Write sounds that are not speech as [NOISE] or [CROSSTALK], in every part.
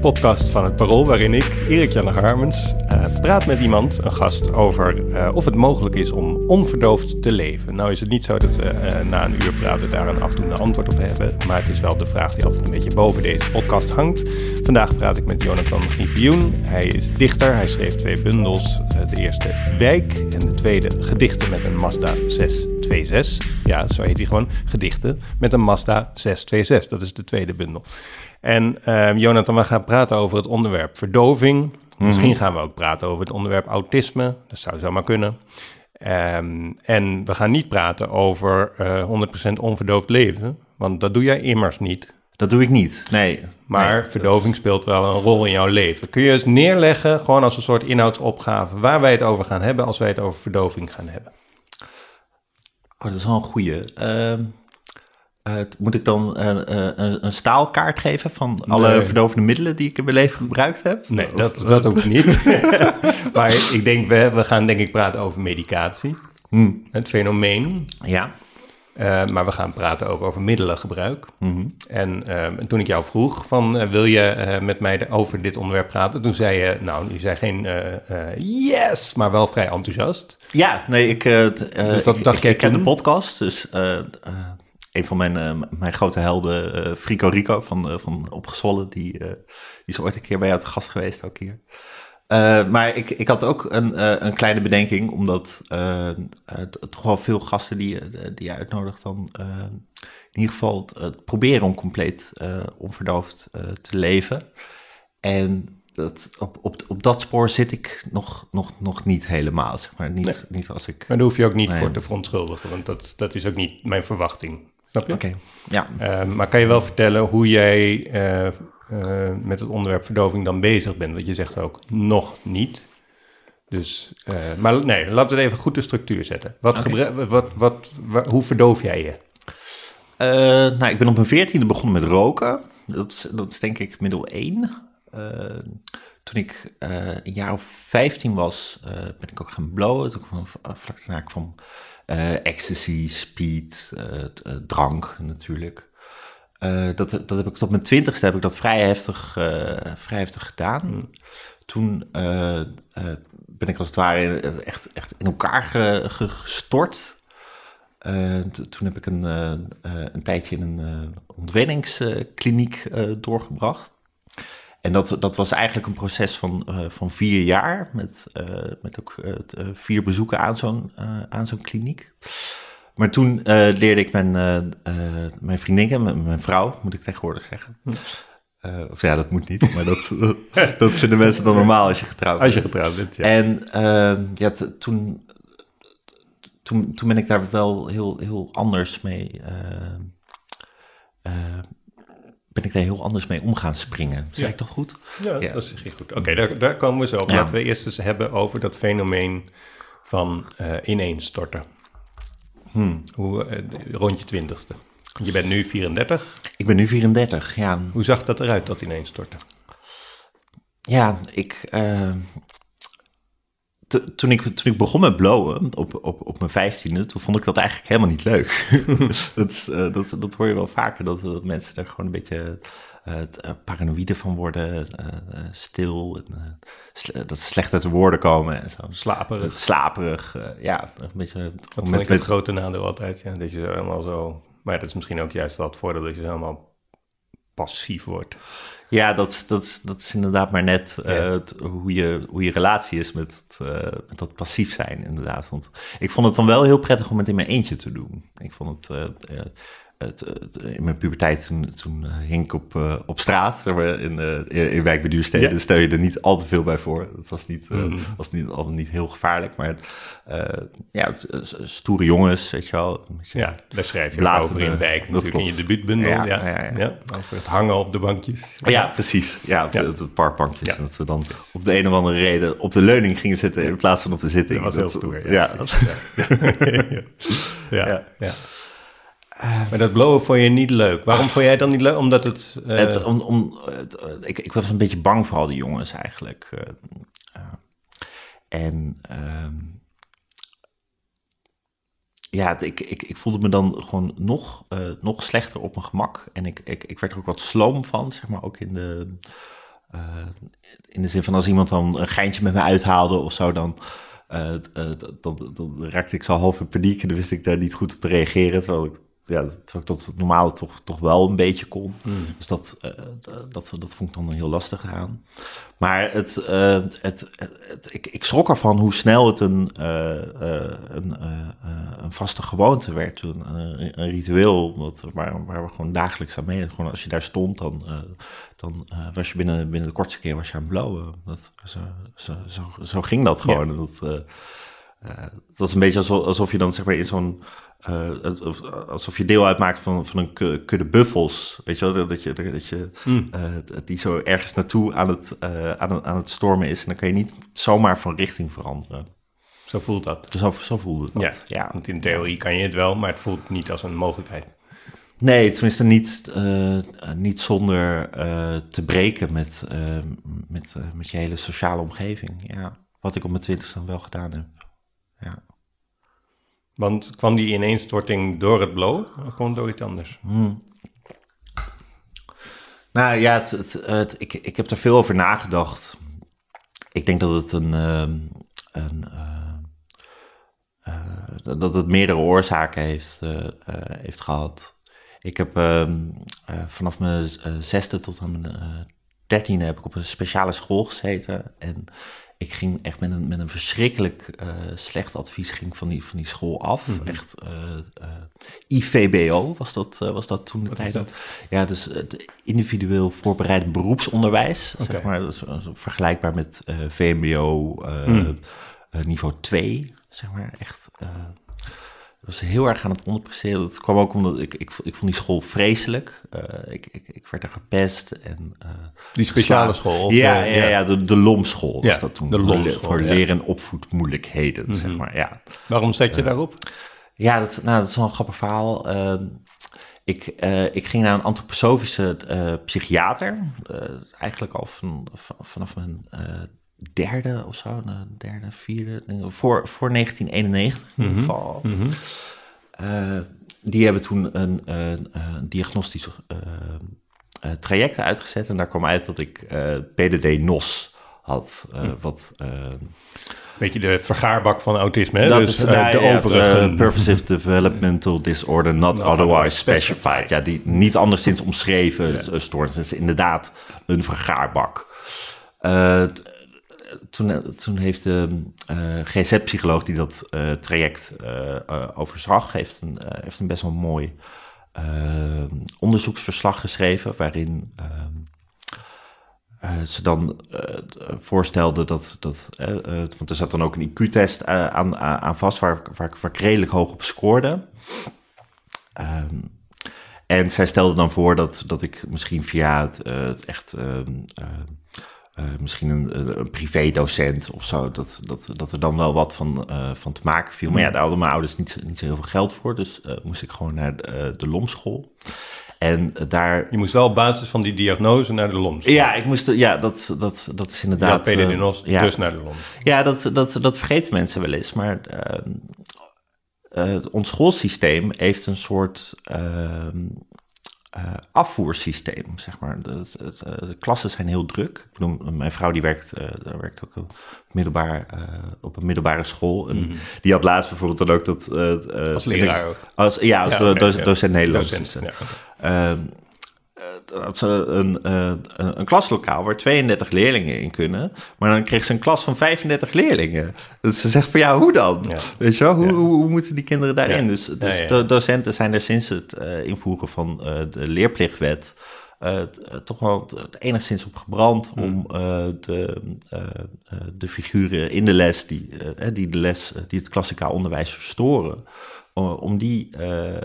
podcast van het Parool waarin ik, Erik Janne Harmens, uh, praat met iemand, een gast, over uh, of het mogelijk is om onverdoofd te leven. Nou is het niet zo dat we uh, na een uur praten daar een afdoende antwoord op hebben, maar het is wel de vraag die altijd een beetje boven deze podcast hangt. Vandaag praat ik met Jonathan Griffioen. Hij is dichter, hij schreef twee bundels, de eerste Wijk en de tweede Gedichten met een Mazda 626. Ja, zo heet hij gewoon, Gedichten met een Mazda 626. Dat is de tweede bundel. En uh, Jonathan, we gaan praten over het onderwerp verdoving. Mm -hmm. Misschien gaan we ook praten over het onderwerp autisme. Dat zou zomaar kunnen. Um, en we gaan niet praten over uh, 100% onverdoofd leven, want dat doe jij immers niet. Dat doe ik niet, nee. Maar nee, verdoving dat... speelt wel een rol in jouw leven. Kun je eens neerleggen, gewoon als een soort inhoudsopgave, waar wij het over gaan hebben als wij het over verdoving gaan hebben? Oh, dat is wel een goeie. Uh, uh, moet ik dan uh, een, een, staalkaart geven van alle nee. verdovende middelen die ik in mijn leven gebruikt heb? Nee, dat, dat hoeft niet. [LAUGHS] [LAUGHS] maar ik denk, we, we gaan denk ik praten over medicatie. Hmm. Het fenomeen. Ja. Uh, maar we gaan praten ook over middelengebruik. Mm -hmm. En uh, toen ik jou vroeg van uh, wil je met mij over dit onderwerp praten, toen zei je, nou, je zei geen yes, maar wel vrij enthousiast. Ja, nee, ik, dus dat, ik, dacht ik, ik ken de podcast, dus een van mijn, mijn grote helden, Frico Rico van, van Opgezwollen, die, die is ooit een keer bij jou te gast geweest, ook hier. Uh, maar ik, ik had ook een, uh, een kleine bedenking, omdat uh, toch wel veel gasten die, die je uitnodigt dan in ieder geval het, proberen om compleet onverdoofd te leven. En dat, op, op, op dat spoor zit ik nog, nog, nog niet helemaal, zeg maar. Niet, nee. niet als ik... Maar daar hoef je ook niet voor te verontschuldigen, want dat, dat is ook niet mijn verwachting. Snap je? Oké, okay. ja. maar kan je wel vertellen hoe jij uh, met het onderwerp verdoving dan bezig bent. Want je zegt ook nog niet. Dus, uh, maar nee, laten we even goed de structuur zetten. Wat okay. wat, wat, wat, hoe verdoof jij je? Nou, ik ben op mijn veertiende begonnen met roken. Dat, dat is denk ik middel één. Toen ik een jaar of vijftien was, ben ik ook gaan blowen. Toen kwam vlak daarna kwam ecstasy, speed, drank natuurlijk. Uh, dat, dat heb ik tot mijn twintigste heb ik dat vrij heftig, uh, vrij heftig gedaan. Mm. Toen uh, ben ik als het ware echt, echt in elkaar ge, ge, gestort. toen heb ik een, een tijdje in een ontwenningskliniek doorgebracht. En dat, dat was eigenlijk een proces van, van vier jaar, met, met ook vier bezoeken aan zo'n aan zo'n kliniek. Maar toen uh, leerde ik mijn, uh, uh, mijn vriendin, mijn, mijn, vrouw, moet ik tegenwoordig zeggen. of ja, dat moet niet, maar dat, [LAUGHS] dat vinden mensen dan normaal als je getrouwd bent. Als je getrouwd bent, ja. En ja, toen, toen, toen ben ik daar wel heel, heel anders mee... ben ik daar heel anders mee om gaan springen. Zeg ja. ik dat goed? Ja, ja. dat je goed. Oké, okay, daar, daar komen we zo op. Ja. Laten we eerst eens hebben over dat fenomeen van ineenstorten. Hmm. Hoe, uh, rond je twintigste. Je bent nu 34. Ik ben nu 34, ja. Hoe zag dat eruit, dat ineens stortte? Ja, ik... Uh, toen, ik, toen ik begon met blowen op, op, op mijn vijftiende, toen vond ik dat eigenlijk helemaal niet leuk. [LAUGHS] dat, is, uh, dat, dat hoor je wel vaker, dat, dat mensen er gewoon een beetje uh, paranoïde van worden, uh, stil, sl dat ze slecht uit de woorden komen en zo. Slaperig. Slaperig, ja. Een beetje, dat met, het grote nadeel altijd, ja, dat je helemaal zo... Maar ja, dat is misschien ook juist wel het voordeel dat je helemaal passief wordt. Ja, dat, dat, dat is inderdaad maar net uh, het, hoe, je, hoe je relatie is met, uh, met dat passief zijn, inderdaad. Want ik vond het dan wel heel prettig om het in mijn eentje te doen. Ik vond het... Uh, het, in mijn puberteit, toen, toen hing ik op, uh, op straat. In, uh, in wijkbeduursteden ja. stel je er niet al te veel bij voor. Dat was niet, uh, mm. was niet, al niet heel gevaarlijk. Maar ja, het, stoere jongens, weet je wel. Ja, daar schrijf je over in wijk. Dat in je debuutbundel. Ja, ja. Ja, ja, Over het hangen op de bankjes. Ja, precies. Ja, op de, de parkbankjes. Dat we dan op de een of andere reden op de leuning gingen zitten in plaats van op de zitting. Dat was heel stoer. Ja, ja. ja. [LAUGHS] [LAUGHS] maar dat blowen vond je niet leuk. Waarom vond jij dat niet leuk? Omdat het... eh, Het, om, om, het, eh, ik, ik was een beetje bang voor al die jongens eigenlijk. eh, eh. en ehm, ja, het- ik, ik, ik voelde me dan gewoon nog, eh, nog slechter op mijn gemak. En ik, ik, ik werd er ook wat sloom van, zeg maar, ook in de, eh, in de zin van als iemand dan een geintje met me uithaalde of zo, dan, eh, eh, dan, dan, dan raakte ik zo half in paniek en dan wist ik daar niet goed op te reageren. Terwijl ik, ja, ik dat normaal toch, toch wel een beetje kon. Dus dat, eh, dat, dat vond ik dan heel lastig aan. Maar het, eh, het, het, het- ik, ik schrok ervan hoe snel het een, eh, een, een vaste gewoonte werd. Een, een ritueel wat, waar, waar we gewoon dagelijks aan mee. Gewoon als je daar stond, dan, dan was je binnen, binnen de kortste keer was je aan het blowen. Dat, zo, zo, zo, zo ging dat gewoon. Dat, het was een beetje alsof, alsof je dan zeg maar in zo'n. Eh, of- alsof je deel uitmaakt van, van een ku- kudde buffels. Weet je wel, dat je, dat je eh, die zo ergens naartoe aan het, eh, aan, aan het stormen is. En dan kan je niet zomaar van richting veranderen. Zo voelt dat. Zo, zo voelde het. Ja, dat, ja. want in theorie kan je het wel, maar het voelt niet als een mogelijkheid. Nee, tenminste niet, eh, niet zonder eh, te breken met, eh, met, eh, met je hele sociale omgeving. Ja, wat ik op mijn twintigste dan wel gedaan heb. Ja. Want kwam die ineenstorting door het blowen of kwam door iets anders? Nou ja, het, het, ik, ik heb er veel over nagedacht. Ik denk dat het een. ehm, een eh, eh, dat het meerdere oorzaken heeft, eh, heeft gehad. Ik heb ehm, eh, vanaf mijn zesde tot aan mijn dertiende heb ik op een speciale school gezeten. En ik ging echt met een, met een verschrikkelijk eh, slecht advies ging van, die, van die school af. Echt eh, eh, IVBO was dat, was dat toen de tijd. dat? Ja, dus het individueel voorbereidend beroepsonderwijs. Zeg maar, dat is, dat is vergelijkbaar met VMBO eh, niveau 2. Zeg maar echt. Eh was heel erg aan het onderpresteren. Dat kwam ook omdat ik, ik, ik vond die school vreselijk. Eh, ik, ik, ik werd er gepest. En, eh, Die speciale school? of, ja, eh, ja, ja, de, de LOM-school was Ja, dat toen. de LOM-school, Voor ja. Mhm. leren en opvoedmoeilijkheden, zeg maar. Ja. Waarom zet je daarop? Ja, dat, nou, dat is wel een grappig verhaal. Ehm, ik, eh, ik ging naar een antroposofische eh, psychiater. eh, eigenlijk al van, van- vanaf mijn eh, derde of zo. De derde, vierde. Voor, voor 1991 in ieder geval. Eh, die hebben toen een, een, een diagnostisch eh, eh, traject uitgezet. En daar kwam uit dat ik PDD-NOS had. eh, Wat... Weet je, de vergaarbak van autisme, hè? dat dus is nou, de ja, overige... Pervasive Developmental Disorder Not Otherwise otherwise Specified. Ja, die niet anderszins omschreven ja. stoornis. Is inderdaad een vergaarbak. Toen, toen heeft de eh GZ-psycholoog die dat eh, traject eh, eh, overzag, heeft een, eh, heeft een best wel mooi eh, onderzoeksverslag geschreven, waarin ehm, eh, ze dan eh, voorstelde dat, dat eh, eh, want er zat dan ook een IQ-test eh, aan, aan, vast, waar, waar, ik- redelijk hoog op scoorde. Ehm, en zij stelde dan voor dat, dat ik misschien via het, eh, het echt, ehm, eh, misschien een, een privédocent of zo, dat, dat, dat er dan wel wat van, eh, van te maken viel. Maar ja, daar hadden mijn ouders niet, niet zo heel veel geld voor, dus eh, moest ik gewoon naar de, de LOM-school. En daar Je moest wel op basis van die diagnose naar de LOMS. ja, ik moest, ja dat, dat, dat is ja, inderdaad... eh, PDD-NOS, ja, dus naar de LOMS. ja dat, dat, dat vergeten mensen wel eens. Maar ehm, eh, ons schoolsysteem heeft een soort eh, afvoersysteem, zeg maar. De, eh, de klassen zijn heel druk. Ik bedoel, mijn vrouw die werkt, eh, daar werkt ook op, middelbaar, op een middelbare school. En die had laatst bijvoorbeeld dan ook dat... Mhm. Als leraar ook. Als, ja, als Ja, do- oké, doc- ja. docent Nederlands. Docent, ja. Eh, had ze een, eh, een, een klaslokaal waar 32 leerlingen in kunnen. Maar dan kreeg ze een klas van 35 leerlingen. Dus ze zegt van ja, hoe dan? Ja. Weet je wel, hoe, Ja. hoe, hoe moeten die kinderen daarin? Ja. Dus, dus de docenten zijn er sinds het eh, invoeren van de leerplichtwet... toch wel enigszins op gebrand Hmm. om de, de figuren in de les die, die de les, die het klassikaal onderwijs verstoren, om die uh,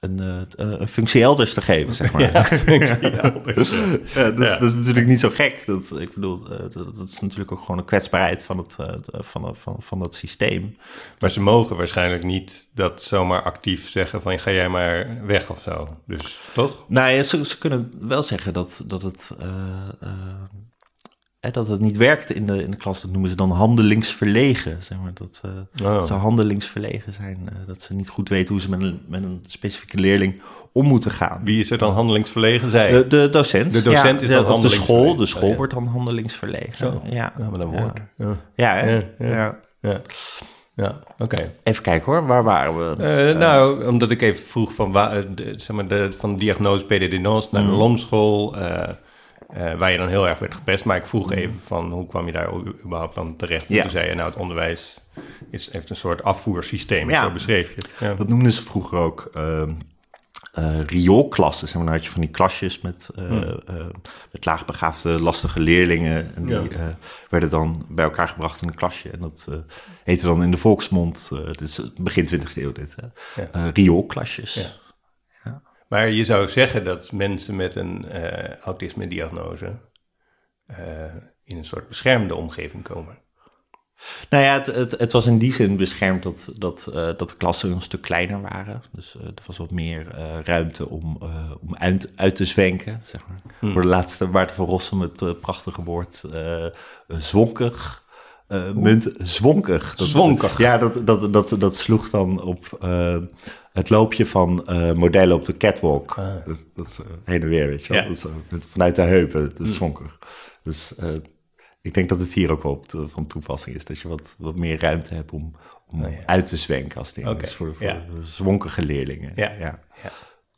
een, uh, een functie elders te geven, zeg maar. Ja, [LAUGHS] functie elders. ja, dus, dat is natuurlijk niet zo gek. Dat, ik bedoel, dat, dat, is natuurlijk ook gewoon een kwetsbaarheid van, het, van, van, van dat systeem. Maar ze mogen waarschijnlijk niet dat zomaar actief zeggen van ga jij maar weg of zo. Dus toch? Nou ja, ze, ze kunnen wel zeggen dat, dat het dat het niet werkt in de, in de klas, dat noemen ze dan handelingsverlegen. Zeg maar, dat, uh, oh. ze handelingsverlegen zijn, uh, dat ze niet goed weten hoe ze met een, met een specifieke leerling om moeten gaan. Wie is er dan handelingsverlegen? Zij? De, de docent. De docent is dan de, de school, de school wordt dan handelingsverlegen. Zo. Ja, ja met een woord. Ja, ja, ja. ja. oké. Even kijken hoor, waar waren we? Uh, nou, omdat ik even vroeg van, de, zeg maar de, van diagnose PDD-NOS naar de mm. LOMschool. Uh, waar je dan heel erg werd gepest. Maar ik vroeg mhm. even van hoe kwam je daar überhaupt dan terecht? En toen zei je, nou het onderwijs is, heeft een soort afvoersysteem, ja. zo beschreef je het. Ja. Dat noemden ze vroeger ook uh, uh, rioolklassen. Zeg maar, dan had je van die klasjes met, uh, hmm. met laagbegaafde, lastige leerlingen. En die werden dan bij elkaar gebracht in een klasje. En dat heette dan in de volksmond, dit is begin 20e eeuw dit, hè? rioolklasjes. Maar je zou zeggen dat mensen met een uh, autisme-diagnose uh, in een soort beschermde omgeving komen. Nou ja, het, het, het, was in die zin beschermd dat, dat, uh, dat de klassen een stuk kleiner waren. Dus er was wat meer ruimte om, om uit, uit, te zwenken, zeg maar. Hmm. Voor de laatste Maarten van Rossum het prachtige woord zwonkig. munt, zwonkig. Dat, zwonkig. Ja, dat, dat, dat, dat sloeg dan op het loopje van uh, modellen op de catwalk. Ah. Dat, dat, is uh, heen en weer, weet je wel. Ja. Dat is, uh, vanuit de heupen, dat is mm. Dus ik denk dat het hier ook wel op van toepassing is. Dat je wat, wat meer ruimte hebt om, om oh, ja. uit te zwenken als ding. Okay. Dus voor, voor ja. zwonkige leerlingen. Ja. ja.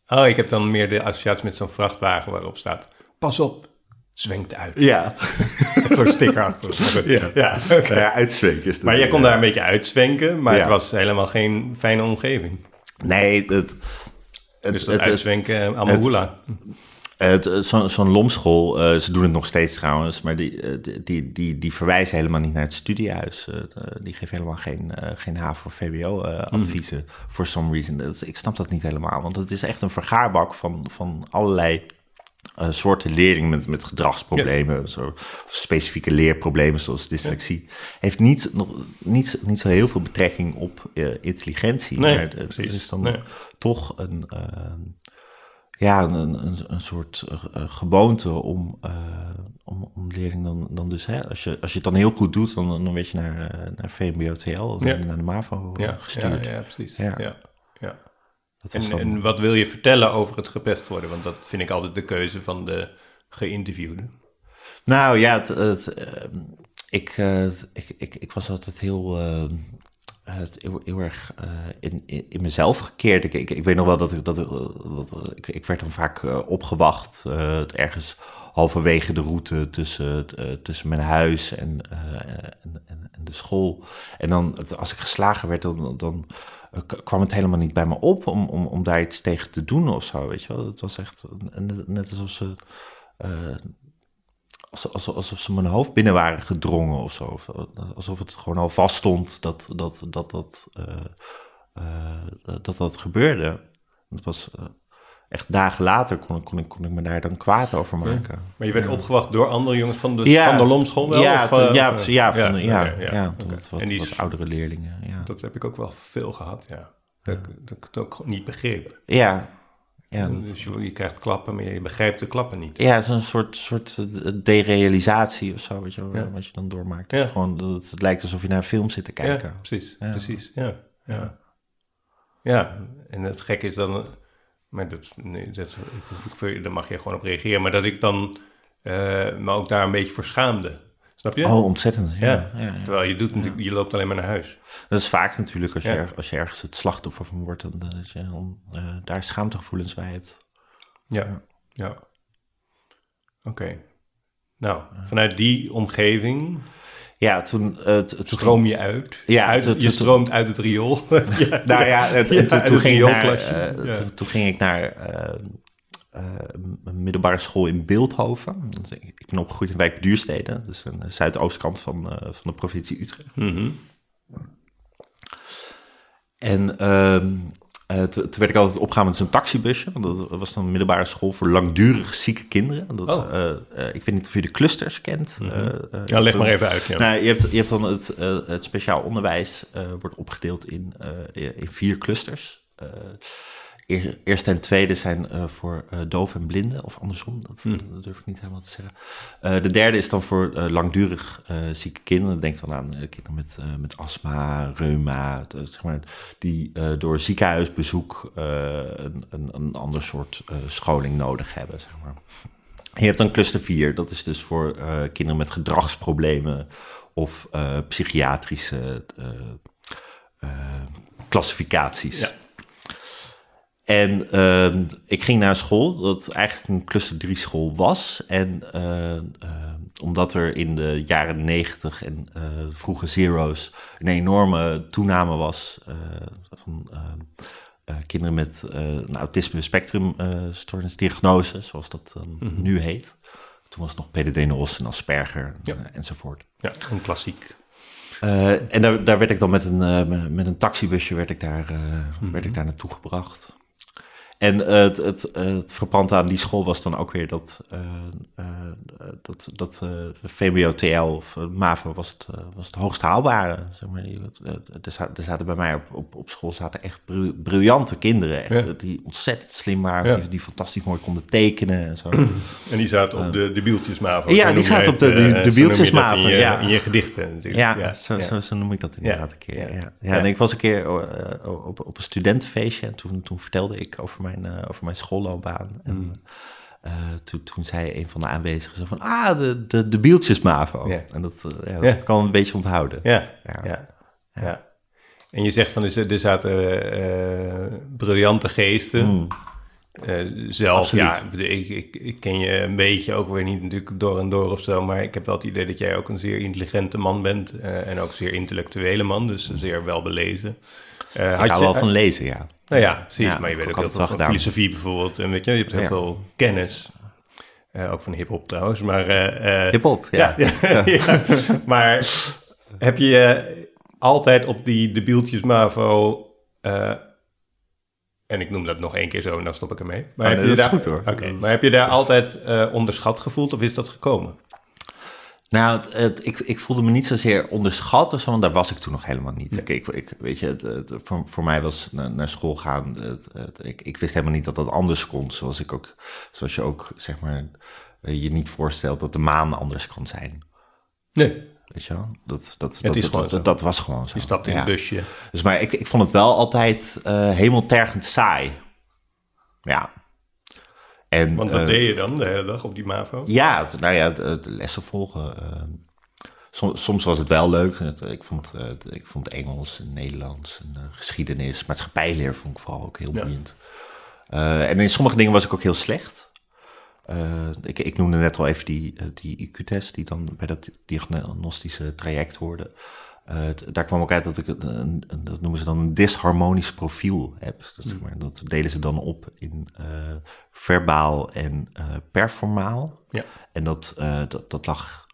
Oh, ik heb dan meer de associatie met zo'n vrachtwagen waarop staat... Pas op, zwenkt uit. Ja. [LAUGHS] Zo'n sticker achter. Ja, ja, okay. ja uitzwenken is Maar jij kon daar een beetje uitzwenken, maar het was helemaal geen fijne omgeving. Nee, het... het dus dat het, uitzwenken, Amahula. Zo'n zo lomschool, uh, ze doen het nog steeds trouwens, maar die, uh, die, die, die verwijzen helemaal niet naar het studiehuis. Uh, die geven helemaal geen, geen HAVO- of VWO-adviezen, mm. for some reason. Dat, ik snap dat niet helemaal, want het is echt een vergaarbak van, van allerlei uh, soorten leerlingen met, met gedragsproblemen, zo, specifieke leerproblemen zoals dyslexie, heeft niet, nog, niet, niet zo heel veel betrekking op uh, intelligentie. Nee, maar het, het is dan nee. toch een, uh, ja, een, een, een soort gewoonte om, om, om leerlingen dan, dan dus, hè, als, je, als je het dan heel goed doet, dan, dan werd je naar, naar VMBO-TL, ja. naar de MAVO ja, gestuurd. Ja, ja precies. Ja. ja. En, en, wat wil je vertellen over het gepest worden? Want dat vind ik altijd de keuze van de geïnterviewde. Nou ja, het, het, ehm, ik, uh, ik, ik, ik, was altijd heel, uh, heel, heel, erg in, in, in, mezelf gekeerd. Ik, ik, ik, weet nog wel dat ik, dat, dat, ik, ik werd dan vaak opgewacht ergens halverwege de route tussen, tussen mijn huis en, en, en, en, de school. En dan, als ik geslagen werd, dan, dan kwam het helemaal niet bij me op om, om, om daar iets tegen te doen of zo, weet je wel. Het was echt net alsof ze, uh, alsof, alsof ze mijn hoofd binnen waren gedrongen of zo. Alsof het gewoon al vaststond dat dat, dat, dat, uh, dat, dat gebeurde. Het was echt dagen later kon, kon, ik, kon ik me daar dan kwaad over maken. Maar je werd opgewacht door andere jongens van de, ja, van de Lomschool wel? Ja, of, uh, ja, ja, van, ja, ja, ja, wat, en die wat oudere leerlingen. Ja. Dat heb ik ook wel veel gehad, ja. Dat, dat ik het ook niet begreep. Ja. ja dat, dus je, je, krijgt klappen, maar je begrijpt de klappen niet. Ja, het is een soort, soort eh, derealisatie of zo, weet je, ja. wat je dan doormaakt. Dus gewoon, dat, het lijkt alsof je naar een film zit te kijken. Ja, precies, precies, ja. ja. Ja, en het gek is dan maar dat, nee, dat, ik, daar mag je gewoon op reageren. Maar dat ik dan uh, me ook daar een beetje voor schaamde. Snap je? Oh, ontzettend. Ja. ja. ja Terwijl je doet, je loopt alleen maar naar huis. Dat is vaak natuurlijk als, je, als je ergens het slachtoffer van wordt, dan, dat je dan, uh, daar schaamtegevoelens bij hebt. Ja, ja. Oké. Nou, vanuit die omgeving ja, toen... Uh, Stroom je uit? Ja, uit, je stroomt uit het riool. [LAUGHS] ja, nou ja, het, ja, toen, ging naar, uh, ja. toen, ging ik naar uh, een middelbare school in Beeldhoven. Ik ben opgegroeid in wijk Duurstede, dus een zuidoostkant van, van de provincie Utrecht. Mm -hmm. En eh, toen, werd ik altijd opgegaan met zo'n taxibusje. Want dat was dan een middelbare school voor langdurig zieke kinderen. Dat, Oh. eh, eh, ik weet niet of je de clusters kent. Eh, Ja, leg maar even uit. Ja. Nou, je, hebt, je hebt dan het, het speciaal onderwijs wordt opgedeeld in, in vier clusters. Eer- eerste en tweede zijn eh, voor eh doof en blinden, of andersom, dat, dat durf ik niet helemaal te zeggen. Eh, de derde is dan voor langdurig zieke kinderen. Denk dan aan kinderen met, met astma, reuma, zeg maar, die door ziekenhuisbezoek een, een, een ander soort scholing nodig hebben. Zeg maar. Je hebt dan cluster 4, dat is dus voor kinderen met gedragsproblemen of psychiatrische klassificaties. Ja. En ehm, ik ging naar een school dat eigenlijk een cluster 3 school was. En eh, eh, omdat er in de jaren 90 en eh, vroege zero's een enorme toename was eh, van eh, eh, kinderen met een autisme spectrum stoornisdiagnose, zoals dat dan nu heet. Toen was het nog PDD-NOS en Asperger Ja. enzovoort. ja, een klassiek. En daar, daar werd ik dan met een, met- een taxibusje werd ik daar, eh, werd ik daar naartoe gebracht. En eh, het, het, eh, het frappante aan die school was dan ook weer dat, eh, dat, dat VMBO-TL of MAVO was het, was het hoogst haalbare. Zeg maar. Er, za- zaten bij mij op, op, op school zaten echt briljante kinderen. Echt, Ja. Die ontzettend slim waren, Ja. die, die fantastisch mooi konden tekenen en zo. [CLEARS THROAT] En die zaten op de, de bieltjesmaven. Ja, zo die zaten op de- de- bieltjesmaven, In je, ja. in je gedichten natuurlijk. Ja, zo, Zo, zo noem ik dat inderdaad een keer. Ja. Ja. Ja. Ja. En ik was een keer eh, op, op een studentenfeestje en toen, toen vertelde ik over mijn, eh, over mijn schoolloopbaan. En Mm. eh, toen, toen zei een van de aanwezigen zo van, ah, de, de, de bieltjes MAVO. Ja. En dat, eh, ja, Ja. dat kan een beetje onthouden. Ja, Ja. ja. En je zegt van er er zaten briljante geesten. Mm. Zelf, Absoluut. ja, ik, ik, ken je een beetje ook weer niet natuurlijk door en door of zo, maar ik heb wel het idee dat jij ook een zeer intelligente man bent en ook een zeer intellectuele man, dus zeer welbelezen. Eh, Ik had hou je, wel van lezen, ja. Nou ja, precies, Ja, maar je weet ook heel veel van filosofie bijvoorbeeld, en weet je, je hebt heel Ja. veel kennis. Eh, ook van hip-hop trouwens, maar. eh, eh, Hip-hop, ja. ja. [LAUGHS] [LAUGHS] Maar heb je altijd op die debieltjes MAVO. en ik noem dat nog één keer zo en dan stop ik ermee. Maar Oh, heb nee, je dat is daar, goed, hoor. Oké, maar heb je daar altijd onderschat gevoeld of is dat gekomen? Nou, het, het- ik, ik voelde me niet zozeer onderschat of zo, want daar was ik toen nog helemaal niet. Ik, ik, ik- weet je, het, voor, voor mij was naar, naar school gaan, ik, wist helemaal niet dat dat anders kon. Zoals, ik ook, zoals je ook, zeg maar, eh, je niet voorstelt dat de maan anders kan zijn. Nee. Weet je wel? Dat, dat, dat, is dat, was gewoon zo. Je stapt in Ja. een busje. Dus maar ik, ik vond het wel altijd eh hemeltergend saai. Ja. En, Want wat eh, deed je dan de hele dag op die MAVO? Ja, nou ja, de, de lessen volgen. eh, soms, soms was het wel leuk. Ik vond, het- ik vond Engels en Nederlands en eh, geschiedenis, maatschappijleer vond ik vooral ook heel boeiend. En in sommige dingen was ik ook heel slecht. Ik, ik noemde net al even die, die IQ-test die dan bij dat diagnostische traject hoorde. Eh, daar kwam ook uit dat ik, een, dat noemen ze dan een disharmonisch profiel heb. Dat, zeg maar, dat delen ze dan op in eh, verbaal en eh, performaal. Ja. En dat, dat, dat lag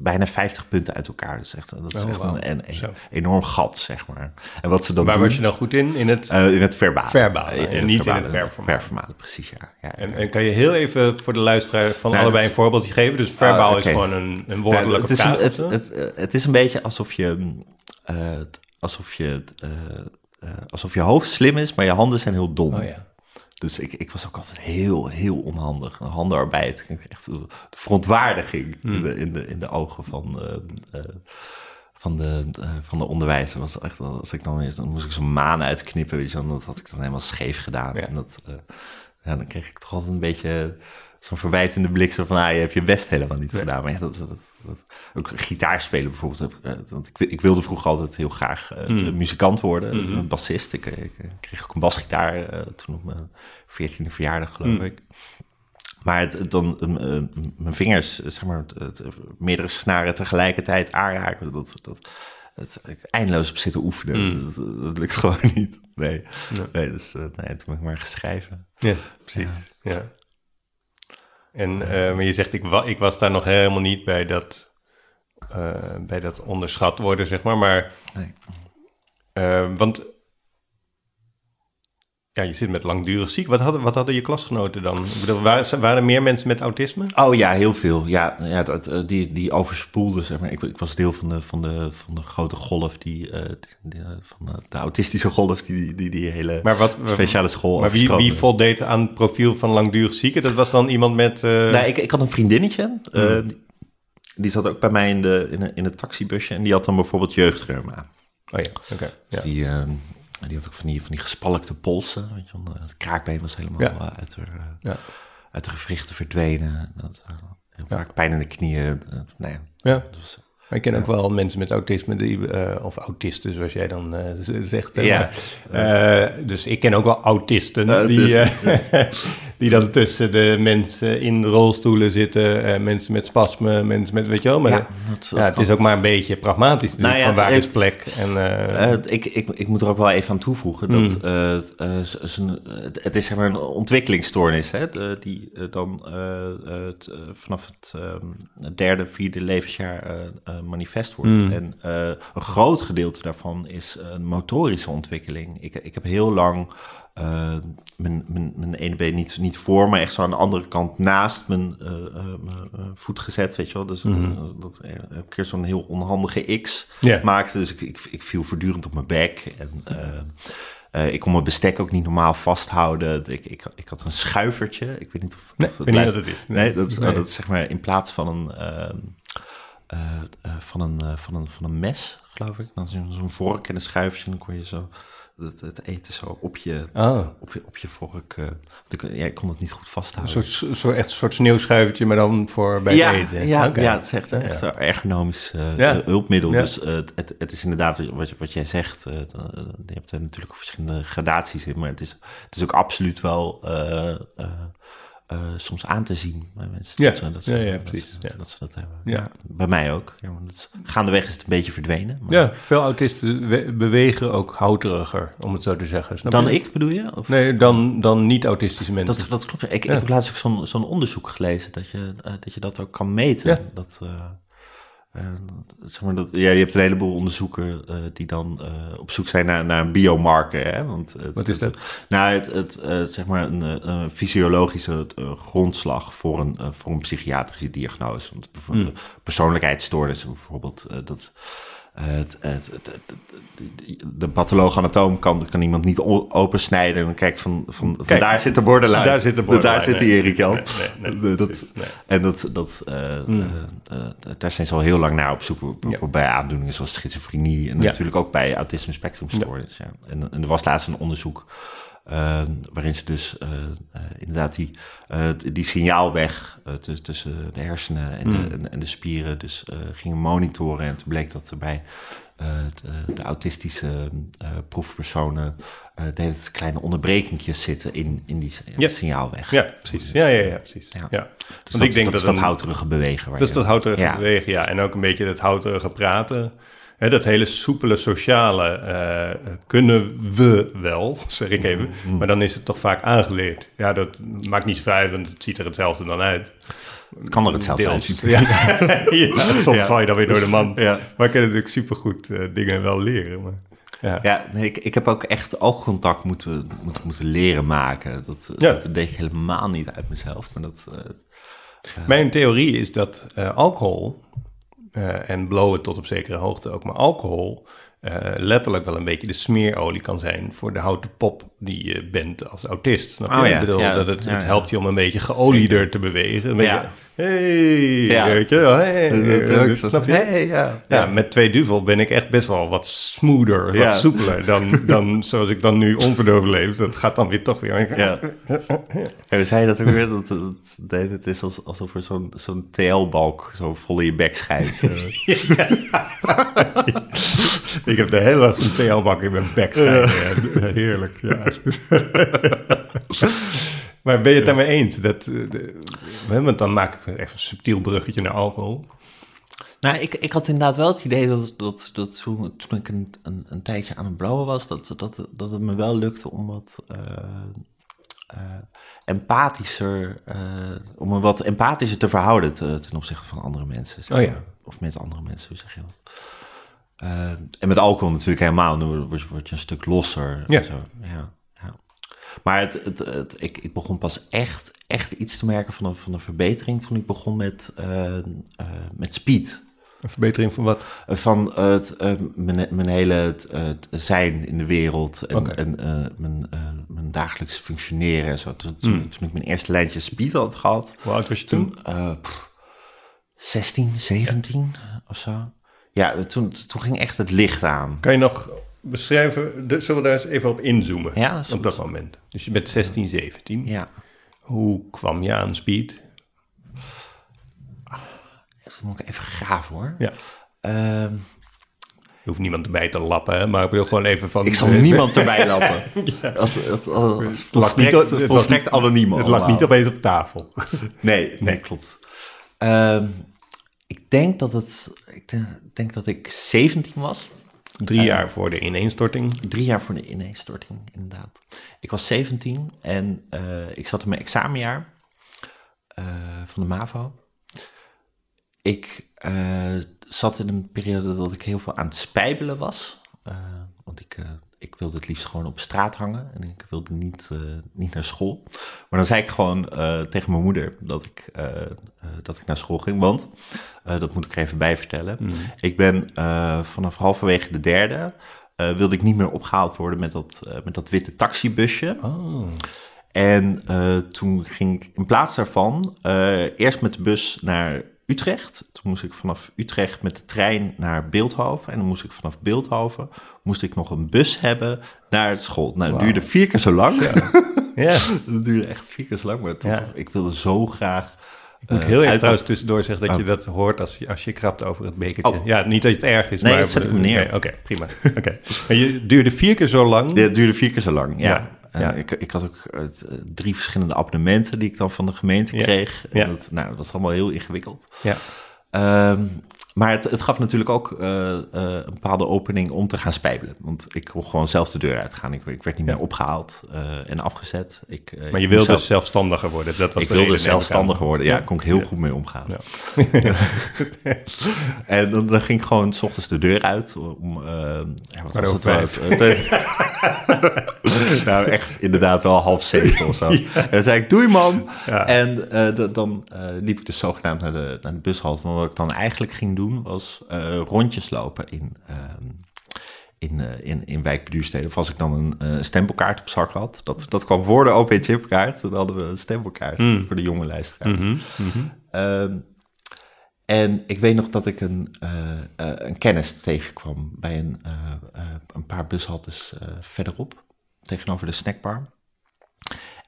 bijna 50 punten uit elkaar. Dus echt, dat is Oh, echt een, een- een Zo. enorm gat, zeg maar. En wat ze dan Waar doen... was je dan goed in? In het... eh, in het verbaal. Verbale, Eh, en niet in het performale. Precies, ja. ja, En, kan je heel even voor de luisteraar van Nou, allebei dat- een voorbeeldje geven? Dus verbaal Ah, is gewoon een, een Nou, woordelijke het, is vraag. een, het, het, het is een beetje alsof je, mm, eh, het- alsof je, eh, alsof je hoofd slim is, maar je handen zijn heel dom. Oh ja. Dus ik, ik was ook altijd heel, heel onhandig. Handenarbeid, echt de verontwaardiging Hmm. in, de, in, de, in de ogen van, eh, eh, van, de, eh, van de onderwijzer. Was echt, als ik dan, eens, dan moest ik zo'n maan uitknippen, weet je, dat had ik dan helemaal scheef gedaan. Ja. En dat, ja, dan kreeg ik toch altijd een beetje zo'n verwijtende blik, zo van, ah, je hebt je best helemaal niet gedaan. Maar ja, dat, dat, dat- ook gitaar spelen bijvoorbeeld. Heb, ik, eh, want ik, ik wilde vroeger altijd heel graag eh, Hmm. muzikant worden, een bassist. Ik, ik, ik kreeg ook een basgitaar eh, toen op mijn veertiende verjaardag, geloof Hmm. ik. Maar het, dan, eh, eh, mijn vingers, eh, zeg maar, het, meerdere snaren tegelijkertijd aanraken, dat, dat, het, ik eindeloos op zitten oefenen, Hmm. dat, dat lukt [LAUGHS] gewoon niet. Nee, nee dus eh, nee, toen ben ik maar geschreven. Ja, precies. Ja. En eh, maar je zegt, ik, wa ik was daar nog helemaal niet bij dat, eh, bij dat onderschat worden, zeg maar. Maar Nee. Eh, want ja, je zit met langdurig ziek. Wat hadden, wat hadden je klasgenoten dan? Ik bedoel, waren, waren er meer mensen met autisme? Oh ja, heel veel. Ja, ja dat, eh, die, die overspoelde, zeg maar. Ik, ik was deel van de, van de, van de grote golf, die, uh, die, van de, de, autistische golf, die die, die hele maar wat, speciale school Maar wie, wie voldeed aan het profiel van langdurig zieken? Dat was dan iemand met... Uh... Nee, ik, ik had een vriendinnetje. Hmm. Die, die, zat ook bij mij in, de, in, in het taxibusje. En die had dan bijvoorbeeld jeugdreuma. Oh ja, oké. Okay, dus ja. die... En die had ook van die, van die gespalkte polsen. Weet je. Het kraakbeen was helemaal ja. uit, de, ja. uit de gewrichten verdwenen. Dat, uh, heel vaak pijn in de knieën. Nou ja. Dus, ik ken ook wel mensen met autisme, die, uh, of autisten zoals jij dan uh, zegt. Ja. Uh, dus ik ken ook wel autisten die, [LAUGHS] die dan tussen de mensen in rolstoelen zitten, mensen met spasmen, mensen met, weet je wel. Maar ja, dat, dat ja, het is ook maar een beetje pragmatisch, nou ja, van waar is plek. En, ik, ik, ik moet er ook wel even aan toevoegen dat mm. het is zeg maar een ontwikkelingsstoornis, hè, die dan het, vanaf het derde, vierde levensjaar manifest wordt. Mm. En een groot gedeelte daarvan is een motorische ontwikkeling. Ik, ik heb heel lang uh, mijn, mijn, mijn ene been niet, niet voor, maar echt zo aan de andere kant naast mijn, uh, mijn voet gezet, weet je wel. Dus mm-hmm. dat ik een keer zo'n heel onhandige X yeah. maakte. Dus ik, ik, ik, viel voortdurend op mijn bek. En uh, ik kon mijn bestek ook niet normaal vasthouden. Ik, ik, ik had een schuivertje. Ik weet niet of, nee, of het weet niet het is. Nee, nee dat, nee. dat is zeg maar in plaats van een uh, uh, van, een, van, een, van een mes, geloof ik. Dan zo'n vork en een schuifje. En dan kon je zo het, het eten zo op je, oh. op je, op je vork. ik, ja, ik kon het niet goed vasthouden. Een soort, zo echt een soort sneeuwschuifje, maar dan voor bij ja, het eten. Ja, okay. ja, het is echt, echt een ergonomisch ja. hulpmiddel. Ja. Dus het, het, het, is inderdaad wat, wat jij zegt. je hebt er natuurlijk verschillende gradaties in. Maar het is, het is ook absoluut wel uh, soms aan te zien bij mensen. Ja, dat ze, dat ze, ja, ja, precies. Dat, ja. dat ze dat hebben. Ja. bij mij ook. Ja, want het, gaandeweg is het een beetje verdwenen. Maar... Ja, veel autisten bewegen ook houteriger, om het zo te zeggen. Snap dan je? ik, bedoel je? Of? Nee, dan, dan niet-autistische mensen. Dat, dat klopt. Ik, ik heb laatst ook zo'n zo'n onderzoek gelezen dat je, uh, dat je dat ook kan meten. Dat... Uh, uh, zeg maar dat, ja, je hebt een heleboel onderzoeken uh, die dan uh, op zoek zijn naar, naar een biomarker. Hè? Want het, Wat is dat? nou, het, het, zeg maar een, een fysiologische grondslag voor een, voor een psychiatrische diagnose. Want hmm. persoonlijkheidsstoornissen bijvoorbeeld, dat het, het, de patholoog-anatoom kan, kan iemand niet opensnijden en dan kijkt van, van, van Kijk, daar zit de borderline. Daar zit de borderline. Daar zit die Erik Jan. En dat, dat, uh, mm. uh, uh, daar zijn ze al heel lang naar op zoek ja. bij aandoeningen zoals schizofrenie en ja. natuurlijk ook bij autisme spectrumstoornis. Ja. En, en er was laatst een onderzoek uh, waarin ze dus uh, uh, inderdaad die, die signaalweg tussen de hersenen en, mm. de, en, en, de spieren dus gingen monitoren. En toen bleek dat er bij de, de, autistische proefpersonen de hele kleine onderbrekingjes zitten in, in die ja. signaalweg. Ja, precies. Ja, ja, ja precies. Ja. ja. Dus Want dat, ik denk dat, dat dat houterige bewegen. Dat is dat houterige bewegen, ja. En ook een beetje dat houterige praten. Dat hele soepele sociale uh, kunnen we wel, [LAUGHS] zeg ik even. Mm. Maar dan is het toch vaak aangeleerd. Ja, dat maakt niet uit, want het ziet er hetzelfde dan uit. Het kan er hetzelfde uit. Ja. [LAUGHS] ja, soms ja. val je dan weer door de mand. Ja. Maar ik kan natuurlijk supergoed uh, dingen wel leren. Maar, ja, ja nee, ik, ik heb ook echt oogcontact moeten, moeten, moeten leren maken. Dat, dat deed ik helemaal niet uit mezelf. Maar dat, uh, Mijn theorie is dat alcohol uh, en blowen tot op zekere hoogte ook. Maar alcohol uh, letterlijk wel een beetje de smeerolie kan zijn voor de houten pop die je bent als autist. Snap je? Oh, ja. Ik bedoel, ja, dat het, ja, het helpt je om een beetje geolieder te bewegen. Een beetje, hey, weet je hey, snap je? Hey, ja, ja. met twee duvel ben ik echt best wel wat smoother, wat soepeler dan, [LAUGHS] dan zoals ik dan nu onverdoofd leef. Dat gaat dan weer toch weer. Ja. En zei je dat ook weer? Dat, dat, dat, het is alsof er zo'n zo'n TL-balk zo vol in je bek schijnt. [LAUGHS] ik heb de hele zo'n TL-balk in mijn bek schijnen. Heerlijk, ja. [LAUGHS] maar ben je het daarmee eens? Dat, de, want dan maak ik even een subtiel bruggetje naar alcohol. Nou, ik, ik had inderdaad wel het idee dat, dat, dat toen, toen ik een, een, een tijdje aan het blauwen was, dat, dat, dat het me wel lukte om wat uh, uh, empathischer, uh, om me wat empathischer te verhouden te, ten opzichte van andere mensen. Zeg. Oh ja. Of met andere mensen, hoe zeg je dat? Eh, en met alcohol natuurlijk helemaal. Dan word, je- een stuk losser. en Ja. Zo. ja. Maar het, het, het, ik, ik begon pas echt, echt iets te merken van een, van een verbetering toen ik begon met, eh, eh, met speed. Een verbetering van wat? Eh, Van het, mijn, mijn hele het, het zijn in de wereld en, eh, mijn, mijn dagelijkse functioneren en zo. Toen, toen, toen ik mijn eerste lijntje speed had gehad, Hoe oud was je toen? toen eh, pff, 16, 17 of zo. Ja, toen, toen ging echt het licht aan. Kan je nog beschrijven, de- zullen we daar eens even op inzoomen? Ja, dat op goed. dat moment. Dus je bent 16, 17. Ja, Hoe kwam je aan speed? dat moet ik even graven hoor. Ja. Ehm, Je hoeft niemand erbij te lappen, hè, maar ik wil gewoon even van... ik zal niemand [LAUGHS] erbij lappen. Dat, dat, dat, lag niet volstrekt, het volstrekt niet- anoniem Het lag niet opeens op tafel. [LAUGHS] [LAUGHS] Nee, nee, klopt. Ehm, ik denk dat het, ik denk, denk dat ik 17 was. Drie jaar voor de ineenstorting. Drie jaar voor de ineenstorting, inderdaad. Ik was 17 en eh, ik zat in mijn examenjaar eh, van de MAVO. Ik eh, zat in een periode dat ik heel veel aan het spijbelen was. Eh, want ik, eh, ik wilde het liefst gewoon op straat hangen en ik wilde niet, eh, niet naar school. Maar dan zei ik gewoon eh, tegen mijn moeder dat ik, eh, dat ik naar school ging. Want, dat moet ik er even bij vertellen, ik ben vanaf halverwege de derde... wilde ik niet meer opgehaald worden met dat, met dat witte taxibusje. Oh. En toen ging ik in plaats daarvan eerst met de bus naar Utrecht. Toen moest ik vanaf Utrecht met de trein naar Beeldhoven. En dan moest ik vanaf Beeldhoven moest ik nog een bus hebben naar school. Nou, het duurde vier keer zo lang. [LAUGHS] Ja, dat duurde echt vier keer zo lang. Maar toch, ik wilde zo graag... ik moet eh, heel erg uit- trouwens tussendoor zeggen dat je Oh. dat hoort als je, als je krabt over het bekertje. Oh. Ja, niet dat het erg is, Nee, maar... dat zet ik me neer. Nee, Oké, prima. [LAUGHS] Oké. Maar je duurde vier keer zo lang. Ja, Het duurde vier keer zo lang, ja. Ja, Ja. Ik, ik had ook eh, drie verschillende abonnementen die ik dan van de gemeente Ja, kreeg. En ja. dat, nou, dat was allemaal heel ingewikkeld. Ja. Ehm, maar het, het gaf natuurlijk ook eh, eh, een bepaalde opening om te gaan spijbelen. Want ik kon gewoon zelf de deur uitgaan. Ik, ik werd niet meer opgehaald eh, en afgezet. Ik, Maar je wilde zelf- zelfstandiger worden. Dat was ik de wilde zelfstandiger worden. Ja, Ja. daar kon ik heel goed mee omgaan. [LAUGHS] en dan, dan ging ik gewoon s ochtends de deur uit om... ja, wat was het wel? [LAUGHS] Nou, echt inderdaad wel half zeven of zo. [LAUGHS] En dan zei ik, doei man. Ja. En dan liep ik dus zogenaamd naar de, naar de bushalte. Maar wat ik dan eigenlijk ging doen, was eh, rondjes lopen in... ehm, in, eh, in, in wijkbeduursteden. Of als ik dan een eh, stempelkaart op zak had. Dat, dat kwam voor de OP-chipkaart. Dan hadden we een stempelkaart voor de jonge luisteraars. Mhm, mhm. Ehm, en ik weet nog dat ik een, eh, een kennis tegenkwam bij een, een paar bushaltes verderop, tegenover de snackbar.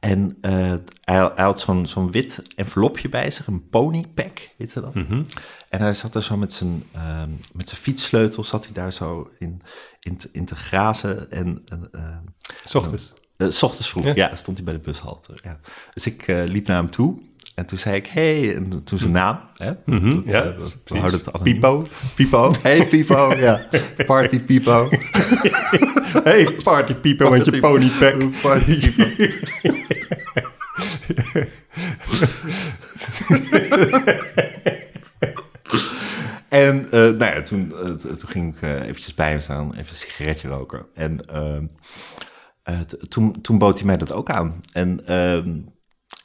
En eh, hij, hij had zo'n zo'n wit envelopje bij zich, een ponypack heette dat. En hij zat er zo met zijn, ehm, met zijn fietssleutel, zat hij daar zo in, in, te, in te grazen. En S ochtends. eh, s ochtends vroeg, Ja. ja. stond hij bij de bushalte. Ja. Dus ik eh, liep naar hem toe en toen zei ik, hey, en toen zijn naam. Hè? Mhm, Dat, ja, eh, we- houden het anoniem. Pipo. Pipo. Hey Pipo, ja. Party Pipo. [LAUGHS] Hey, party Pipo met je ponypack. Party Pipo. [LAUGHS] En eh, nou ja, toen, eh, toen ging ik eventjes bij hem staan, even een sigaretje roken. En ehm, eh, toen, toen bood hij mij dat ook aan. En ehm,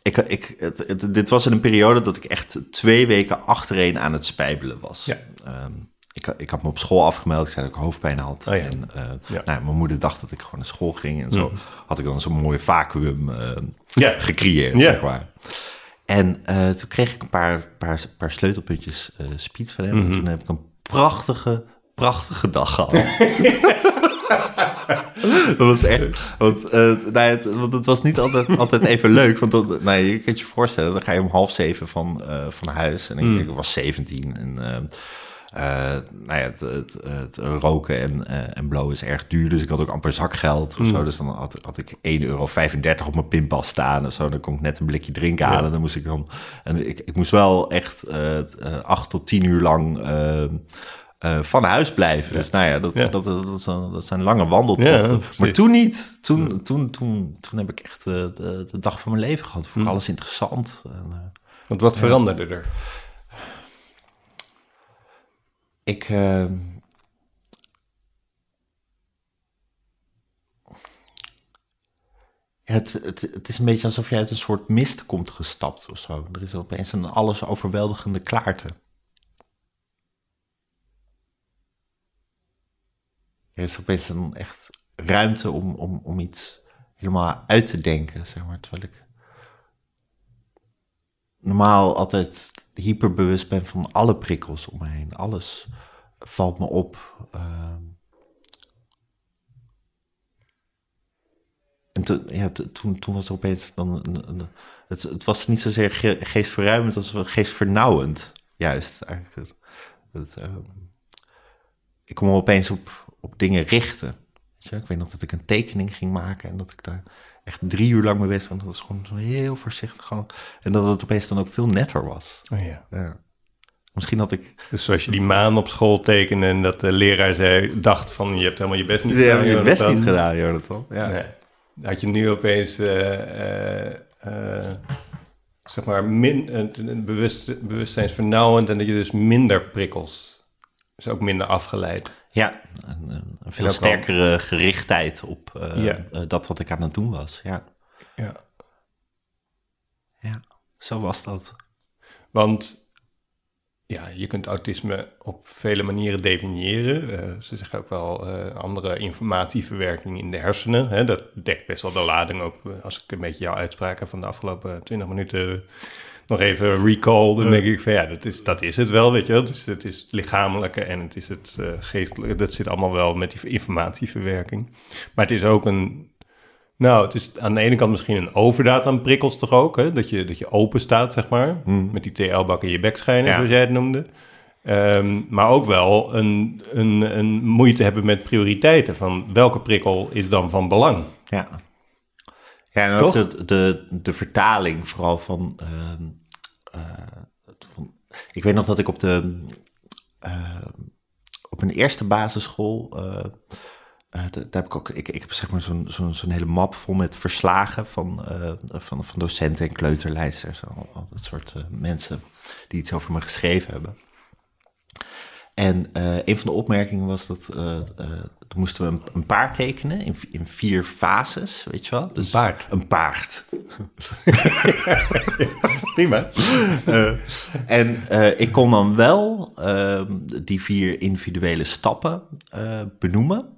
ik, ik, het, het- dit was in een periode dat ik echt twee weken achtereen aan het spijbelen was. Ja. Ehm, ik, ik had me op school afgemeld, ik zei dat ik hoofdpijn had. Oh ja. En eh, Ja. nou, mijn moeder dacht dat ik gewoon naar school ging. En zo had ik dan zo'n mooi vacuüm Ja. gecreëerd, Ja. zeg maar. En eh, toen kreeg ik een paar, paar, paar sleutelpuntjes speed van hem. En toen heb ik een prachtige, prachtige dag gehad. [LAUGHS] [LAUGHS] dat was echt... Want, eh, ja, het, want het was niet altijd, altijd even leuk. Want dat, nou, je kunt je voorstellen, dan ga je om half zeven van, eh, van huis. En ik, ik was 17 en... eh, nou ja, het, het, het roken en, en blowen is erg duur, dus ik had ook amper zakgeld of zo. Dus dan had, had ik 1,35 euro op mijn pinpas staan of zo. Dan kon ik net een blikje drinken halen. Dan moest ik dan... En ik, ik moest wel echt acht tot tien uur lang eh, van huis blijven. Dus nou ja, dat. Dat, dat, zijn, lange wandeltochten. Maar toen niet. Toen, toen, toen, toen, heb ik echt eh, de, dag van mijn leven gehad. Vond ik hm. alles interessant. En, eh, Want wat veranderde er? Ik... Ehm, het, het, het, is een beetje alsof je uit een soort mist komt gestapt of zo. Er is opeens een alles overweldigende klaarte. Er is opeens een echt ruimte om, om, om iets helemaal uit te denken, zeg maar. Terwijl ik normaal altijd hyperbewust ben van alle prikkels om me heen. Alles valt me op. Uh, en ja, toen, toen was het opeens dan. Het, het was niet zozeer ge, geestverruimend als geestvernauwend, juist. Eigenlijk. Uh, ik kon me opeens op, op dingen richten. Ik weet nog dat ik een tekening ging maken en dat ik daar echt drie uur lang mee bezig was. En dat was gewoon zo heel voorzichtig. Gewoon, en dat het opeens dan ook veel netter was. Oh ja. ja. Misschien had ik... Dus zoals je die maan op school tekende en dat de leraar zei, dacht van je hebt helemaal je best niet gedaan. Je hebt je best niet gedaan, Jonathan. Ja. Nee. Had je nu opeens, uh, uh, uh, zeg maar, min, een bewust, bewustzijnsvernauwend en dat je dus minder prikkels, dus ook minder afgeleid. Ja, een, een veel sterkere gerichtheid op ja. dat wat ik aan het doen was. Ja. ja. Ja, zo was dat. Want ja, je kunt autisme op vele manieren definiëren. Uh, ze zeggen ook wel uh, andere informatieverwerking in de hersenen. Hè? Dat dekt best wel de lading ook. Eh, als ik een beetje jouw uitspraken van de afgelopen 20 minuten nog even recall, dan denk ik van ja, dat is, dat is het wel, weet je wel. Het is het, is het lichamelijke en het is het uh, geestelijke. Dat zit allemaal wel met die informatieverwerking. Maar het is ook een nou, het is aan de ene kant misschien een overdaad aan prikkels toch ook. Hè? Dat, je, dat je open staat, zeg maar. Hmm. Met die TL-bak in je bek schijnen, zoals jij het noemde. Ehm, maar ook wel een, een, een moeite hebben met prioriteiten. Van welke prikkel is dan van belang? Ja. Ja, en ook de, de, de, vertaling vooral van, ehm, eh, van... Ik weet nog dat ik op de... Uh, op een eerste basisschool... Uh, uh, daar heb ik ook, ik, ik heb zeg maar zo'n zo'n zo'n hele map vol met verslagen van, uh, van, van docenten en kleuterleidsters. Al, al dat soort uh, mensen die iets over me geschreven hebben. En een van de opmerkingen was dat toen moesten we een, een, paard tekenen in, in vier fases, weet je wel? Dus een paard? Een paard. [LAUGHS] Prima. en ik kon dan wel ehm, die vier individuele stappen benoemen.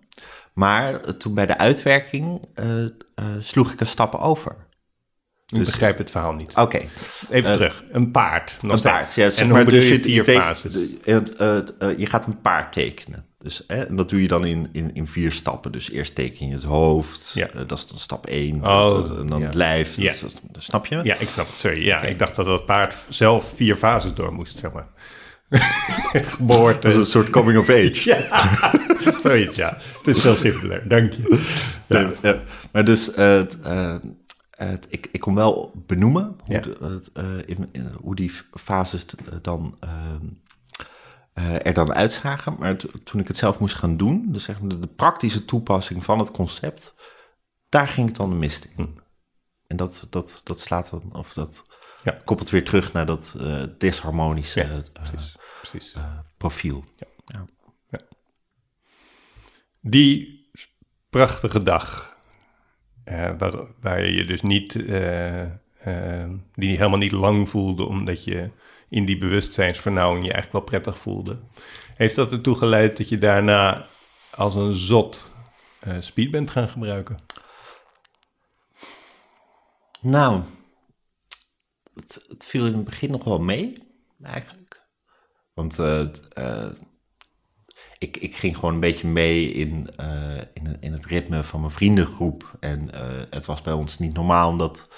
Maar toen bij de uitwerking sloeg ik een stap over. Ik dus, begrijp het verhaal niet. Oké. Even uh, terug. Een paard. Nog een paard, ja. en hoe bedoel dus je vier fases? je gaat een paard tekenen. Dus, en dat doe je dan in, in, in vier stappen. Dus eerst teken je het hoofd. Ja. dat is dan stap één. Oh, en dan ja. het lijf. Ja. Dat, snap je? Ja, ik snap het. Sorry. Ja, okay. ik dacht dat het paard zelf vier fases door moest, zeg maar. [LAUGHS] Geboorte. Dat is een soort coming of age. [LAUGHS] ja, zoiets, ja. Het is veel simpeler, dank je. Ja. Maar dus, het, ik, ik kon wel benoemen hoe, Ja. de, uh, in, in, hoe die fases dan er dan uitzagen. Maar to- toen ik het zelf moest gaan doen, dus zeg maar de, de praktische toepassing van het concept, daar ging ik dan de mist in. Hm. En dat, dat, dat slaat dan, of dat Ja. koppelt weer terug naar dat eh, disharmonische Ja, eh, precies. precies. eh, profiel. Die prachtige dag, eh, waar, waar je dus niet, eh, eh, die helemaal niet lang voelde, omdat je in die bewustzijnsvernauwing je eigenlijk wel prettig voelde. Heeft dat ertoe geleid dat je daarna als een zot speed bent gaan gebruiken? Nou, het, het viel in het begin nog wel mee, eigenlijk. Want eh, ik, ik ging gewoon een beetje mee in, eh, in, in het ritme van mijn vriendengroep. En eh, het was bij ons niet normaal om dat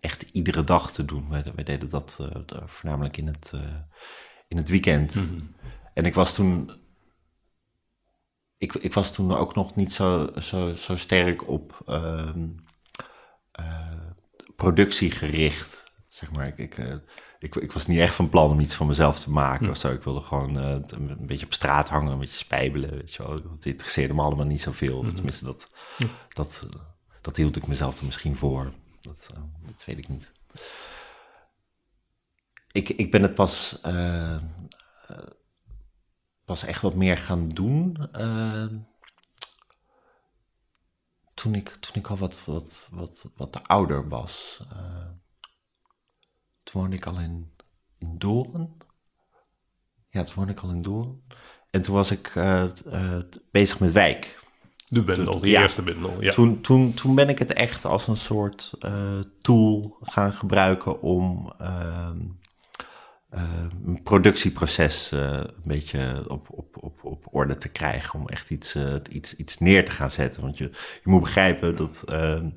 echt iedere dag te doen. Wij, wij deden dat eh, voornamelijk in het, in het weekend. En ik was toen. Ik, ik was toen ook nog niet zo, zo, zo sterk op ehm, eh, productie gericht. Zeg maar, ik, ik, ik, ik was niet echt van plan om iets van mezelf te maken of zo. Ik wilde gewoon eh, een beetje op straat hangen, een beetje spijbelen, weet je wel. Dat interesseerde me allemaal niet zoveel. Of tenminste, dat, dat, eh, dat hield ik mezelf er misschien voor. Dat, eh, dat weet ik niet. Ik, ik ben het pas, pas echt wat meer gaan doen. toen ik, toen ik al wat, wat, wat, wat ouder was. Toen woonde ik al in, in Doorn. Ja, toen woonde ik al in Doorn. En toen was ik uh, uh, bezig met wijk. De bundel, de ja. eerste bundel. Ja. Toen, toen, toen ben ik het echt als een soort tool gaan gebruiken om ehm, een productieproces een beetje op, op, op, op orde te krijgen. Om echt iets, iets, iets neer te gaan zetten. Want je, je moet begrijpen dat ehm,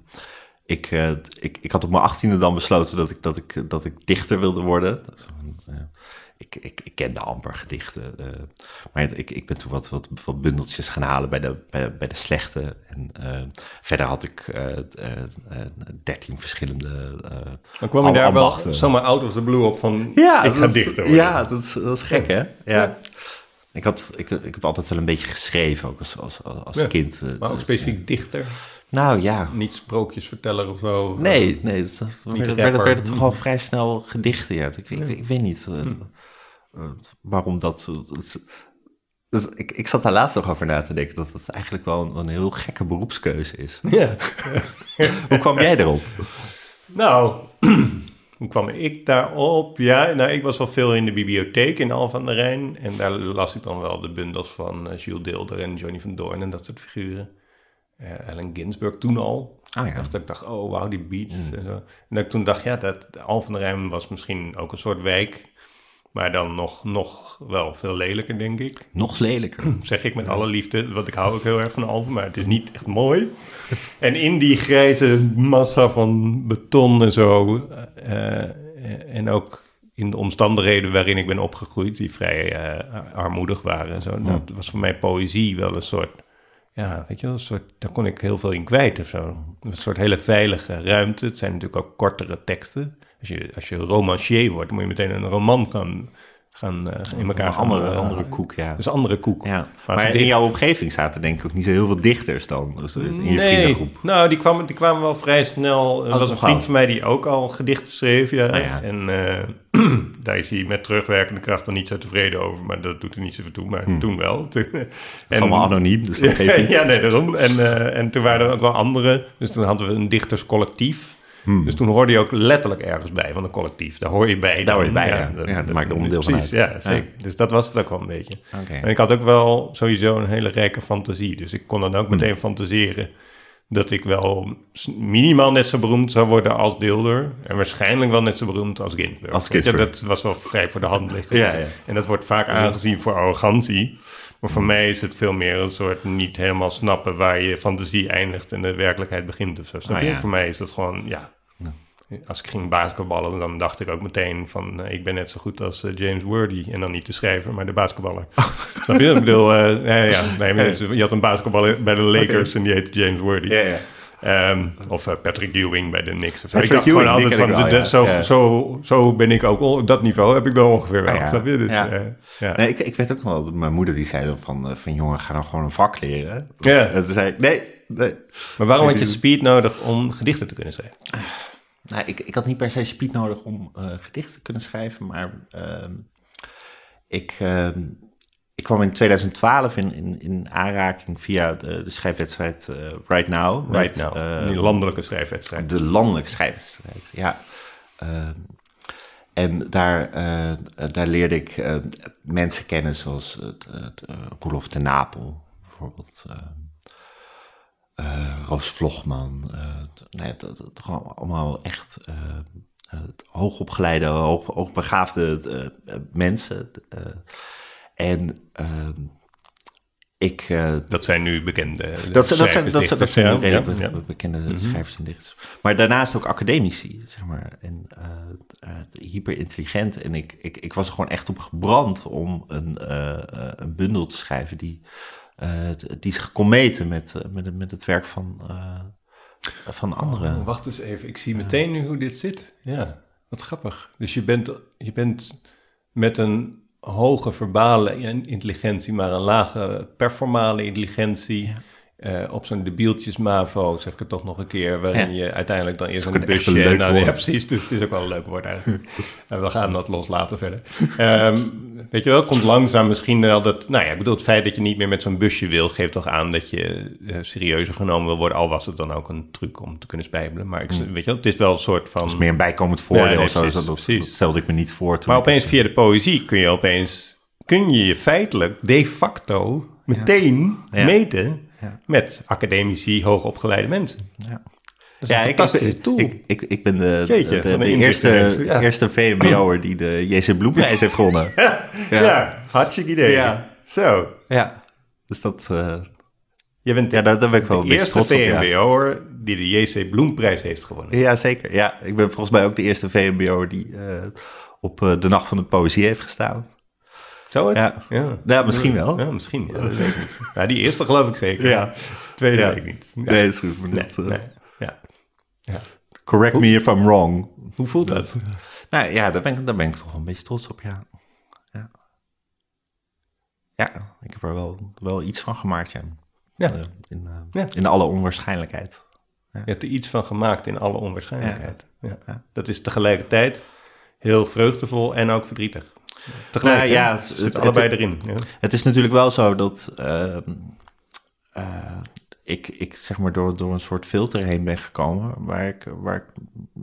ik, uh, ik, ik had op mijn achttiende dan besloten dat ik, dat ik, dat ik dichter wilde worden. Uh, ik, ik, ik kende amper gedichten. Uh, maar ik, ik ben toen wat, wat, wat bundeltjes gaan halen bij de, bij, bij de slechte. En verder had ik dertien verschillende Dan kwam je daar ambachten. wel zomaar out of the blue op van ja, ik ga dichter worden. Ja, dat is, dat is gek hè? ja. ja. Ik, had, ik, ik heb altijd wel een beetje geschreven, ook als, als, als ja, kind. maar ook specifiek dichter? Nou ja. Niet sprookjesverteller of zo? Nee, nee. Dat, dat werd, werd, werd toch al vrij snel gedichten. Ja. Ik, ik, ik weet niet uh, uh, waarom dat... Dus ik, ik zat daar laatst nog over na te denken dat het eigenlijk wel een, een heel gekke beroepskeuze is. [LAUGHS] Ja. [LAUGHS] Hoe kwam jij erop? Nou, [CLEARS THROAT] hoe kwam ik daarop? Ja, nou, ik was wel veel in de bibliotheek in Al van der Rijn. En daar las ik dan wel de bundels van uh, Jules Deelder en Johnny van Doorn en dat soort figuren uh, Allen Ginsberg toen al. Oh, ja. dat ik dacht, oh wauw, die beats. Mm. En, en, dat ik toen dacht, ja, dat Al van der Rijn was misschien ook een soort wijk. Maar dan nog, nog wel veel lelijker, denk ik. Nog lelijker? [CLEARS THROAT] Zeg ik met alle liefde, want ik hou ook heel erg van Alphen, maar het is niet echt mooi. [LAUGHS] en in die grijze massa van beton en zo, uh, en ook in de omstandigheden waarin ik ben opgegroeid, die vrij uh, armoedig waren en zo, mm. dat was voor mij poëzie wel een soort ja, weet je wel, een soort, daar kon ik heel veel in kwijt of zo. Een soort hele veilige ruimte. Het zijn natuurlijk ook kortere teksten. Als je, als je romancier wordt, moet je meteen een roman gaan, gaan uh, in elkaar gaan... Andere, uh, andere koek, ja. Dus andere koek. Ja. Maar, in jouw omgeving zaten denk ik ook niet zo heel veel dichters dan, dus in je nee, vriendengroep. nou, die kwamen, die kwamen wel vrij snel. Er was een vriend van mij die ook al gedichten schreef, ja. Ah, ja. En... Uh, [CLEARS THROAT] daar is hij met terugwerkende kracht dan niet zo tevreden over, maar dat doet er niet zoveel toe. Maar hmm. toen wel. Het is [LAUGHS] allemaal anoniem, dus dat [LAUGHS] Ja, nee, daarom. En, uh, en toen waren er ook wel andere. Dus toen hadden we een dichterscollectief. Hmm. Dus toen hoorde je ook letterlijk ergens bij van een collectief. Daar hoor je bij. Daar hoor je bij, ja. ja, dat, maakt onderdeel van uit. Ja, zeker. Dus dat was het ook wel een beetje. Okay. En ik had ook wel sowieso een hele rijke fantasie. Dus ik kon dan ook meteen hmm. fantaseren dat ik wel minimaal net zo beroemd zou worden als Deelder. En waarschijnlijk wel net zo beroemd als Ginsberg. Als Ginsberg. dat was wel vrij voor de hand liggen. ja, ja. En dat wordt vaak aangezien voor arrogantie. Maar voor mij is het veel meer een soort niet helemaal snappen waar je fantasie eindigt en de werkelijkheid begint of zo. Ah, voor mij is dat gewoon, ja, als ik ging basketballen, dan dacht ik ook meteen van... Uh, ik ben net zo goed als uh, James Worthy. En dan niet de schrijver, maar de basketballer. [LAUGHS] Snap je? Ik bedoel, uh, ja, ja, nee, je had een basketballer bij de Lakers en die heette James Worthy. Um, of Patrick Ewing bij de Knicks. Of ik dacht gewoon altijd van, wel, ja. zo, ja. zo, zo ben ik ook, op dat niveau heb ik dan ongeveer wel. Ja, Snap je? Dus. Nee, ik, ik weet ook wel, mijn moeder die zei dan van, van jongen, ga nou gewoon een vak leren. Ja. En toen zei ik, nee, nee. Maar waarom had je speed nodig om gedichten te kunnen schrijven? [SIGHS] Nou, ik, ik had niet per se speed nodig om uh, gedichten te kunnen schrijven, maar uh, ik, uh, ik kwam in 2012 in, in, in aanraking via de, de schrijfwedstrijd uh, Right Now. Right met, Now, die landelijke schrijfwedstrijd. De landelijke schrijfwedstrijd, ja. Ehm, en daar, daar leerde ik mensen kennen zoals Roelof de Napel, bijvoorbeeld uh, Roos Vlogman. Uh, nee, dat, dat, allemaal echt uh, hoogopgeleide, hoog, hoogbegaafde mensen. en ik... dat zijn nu bekende dat, dat, zijn, dat, dat zijn ja, bekende mm -hmm. schrijvers en dichters. Maar daarnaast ook academici, zeg maar. En hyperintelligent. En ik, ik, ik was er gewoon echt op gebrand om een, een bundel te schrijven die uh, die zich kon meten met, eh, met, met het werk van, uh, van anderen. Oh, wacht eens even, ik zie meteen nu hoe dit zit. Ja, wat grappig. Dus je bent, je bent met een hoge verbale intelligentie, maar een lage performale intelligentie. Eh, op zo'n debieltjes MAVO, zeg ik het toch nog een keer, waarin Ja. je uiteindelijk dan eerst een busje... een dan, ja, precies. Het is ook wel een leuk woord eigenlijk. en [LAUGHS] we gaan dat loslaten verder. Ehm, weet je wel, komt langzaam misschien wel dat... Nou ja, ik bedoel, het feit dat je niet meer met zo'n busje wil... geeft toch aan dat je eh, serieuzer genomen wil worden... al was het dan ook een truc om te kunnen spijbelen. Maar ik, weet je wel, het is wel een soort van... Dat is meer een bijkomend voordeel. Ja, nee, zo. precies, dat, dat, stelde ik me niet voor. Maar opeens via de poëzie kun je opeens... kun je je feitelijk de facto meteen meten... Ja. met academici, hoogopgeleide mensen. Ja. Dat is een ik, fantastische ik, tool. ik, ik, ik ben de, Jeetje, de, eerste, ja. eerste VMBO'er die de JC Bloemprijs heeft gewonnen. [LAUGHS] ja. hartstikke idee. Ja. Zo. Ja, dus dat... eh, Je bent ja, daar, daar ben ik wel de eerste. Ja. VMBO'er die de JC Bloemprijs heeft gewonnen. ja, zeker. Ja, ik ben volgens mij ook de eerste VMBO'er die eh, op eh, de Nacht van de Poëzie heeft gestaan. Het? Ja. ja. Ja, misschien wel. Ja, misschien. Ja. Ja, die eerste geloof ik zeker. Ja. Tweede Ja. weet ik niet. Ja. Nee, dat is goed. Maar Nee, dat, eh, nee. Ja. Ja. Correct me if I'm wrong. Hoe voelt dat? Nou ja, daar ben, ik, daar ben ik toch wel een beetje trots op, ja. Ja, ja ik heb er wel, wel iets van gemaakt, ja. Ja. Eh, in, eh, Ja. in alle onwaarschijnlijkheid. Je hebt er iets van gemaakt in alle onwaarschijnlijkheid. Ja. Ja. Dat is tegelijkertijd heel vreugdevol en ook verdrietig. Tegelijk, Nou, ja, het, zit het- allebei erin. Ja. Het is natuurlijk wel zo dat ehm, eh, ik, ik zeg maar door, door een soort filter heen ben gekomen waar ik, waar ik,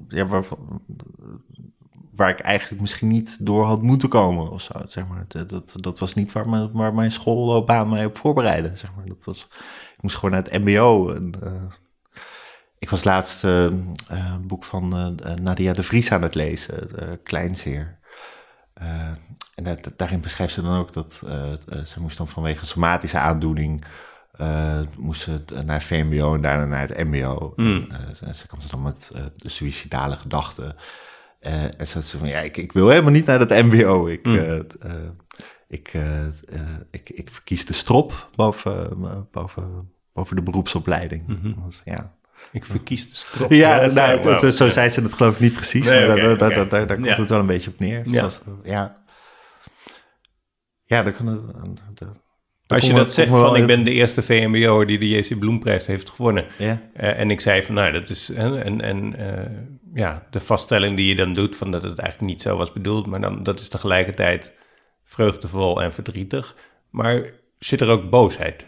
ja, waar, waar ik eigenlijk misschien niet door had moeten komen of zo. Zeg maar. dat, dat, dat was niet waar mijn, waar mijn schoolloopbaan mij op voorbereidde. Zeg maar. dat was, ik moest gewoon naar het mbo. En, eh, ik was laatst eh, eh, een boek van Nadia de Vries aan het lezen, uh, Kleinzeer. Uh, en dat, daarin beschrijft ze dan ook dat uh, uh, ze moest dan vanwege somatische aandoening uh, moest ze naar het VMBO en daarna naar het MBO. Mm. En, ze kwam dan met de suïcidale gedachten. en ze zei van ja, ik, ik, wil helemaal niet naar het MBO. Ik, mm. ik, ik, ik, verkies de strop boven, boven, boven de beroepsopleiding. Mhm. Mm -hmm. dus, ja. Ik verkies de strop. Ja, ja nou, het, het, zo zei ze het geloof ik niet precies, Nee, maar okay, daar, okay. komt ja. het wel een beetje op neer. Ja, Zoals, ja. ja daar kan het... De, Als je dat zegt van ik ben de eerste VMBO'er die de JC Bloemprijs heeft gewonnen. Uh, en ik zei van nou, dat is en, en uh, ja, de vaststelling die je dan doet van dat het eigenlijk niet zo was bedoeld, maar dan dat is tegelijkertijd vreugdevol en verdrietig. Maar zit er ook boosheid?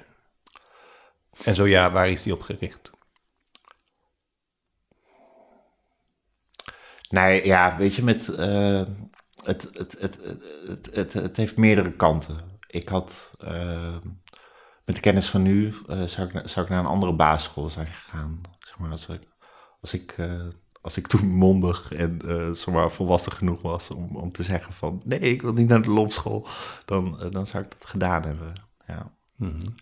En zo ja, waar is die op gericht? Nee, ja, weet je, met, uh, het, het, het, het, het, het, heeft meerdere kanten. Ik had, uh, met de kennis van nu, uh, zou, ik, zou ik naar een andere basisschool zijn gegaan. Zeg maar, als ik, als ik, als ik toen [LAUGHS] mondig en zeg maar, volwassen genoeg was om, om te zeggen van... nee, ik wil niet naar de lomschool, dan, dan zou ik dat gedaan hebben, ja. Mm -hmm.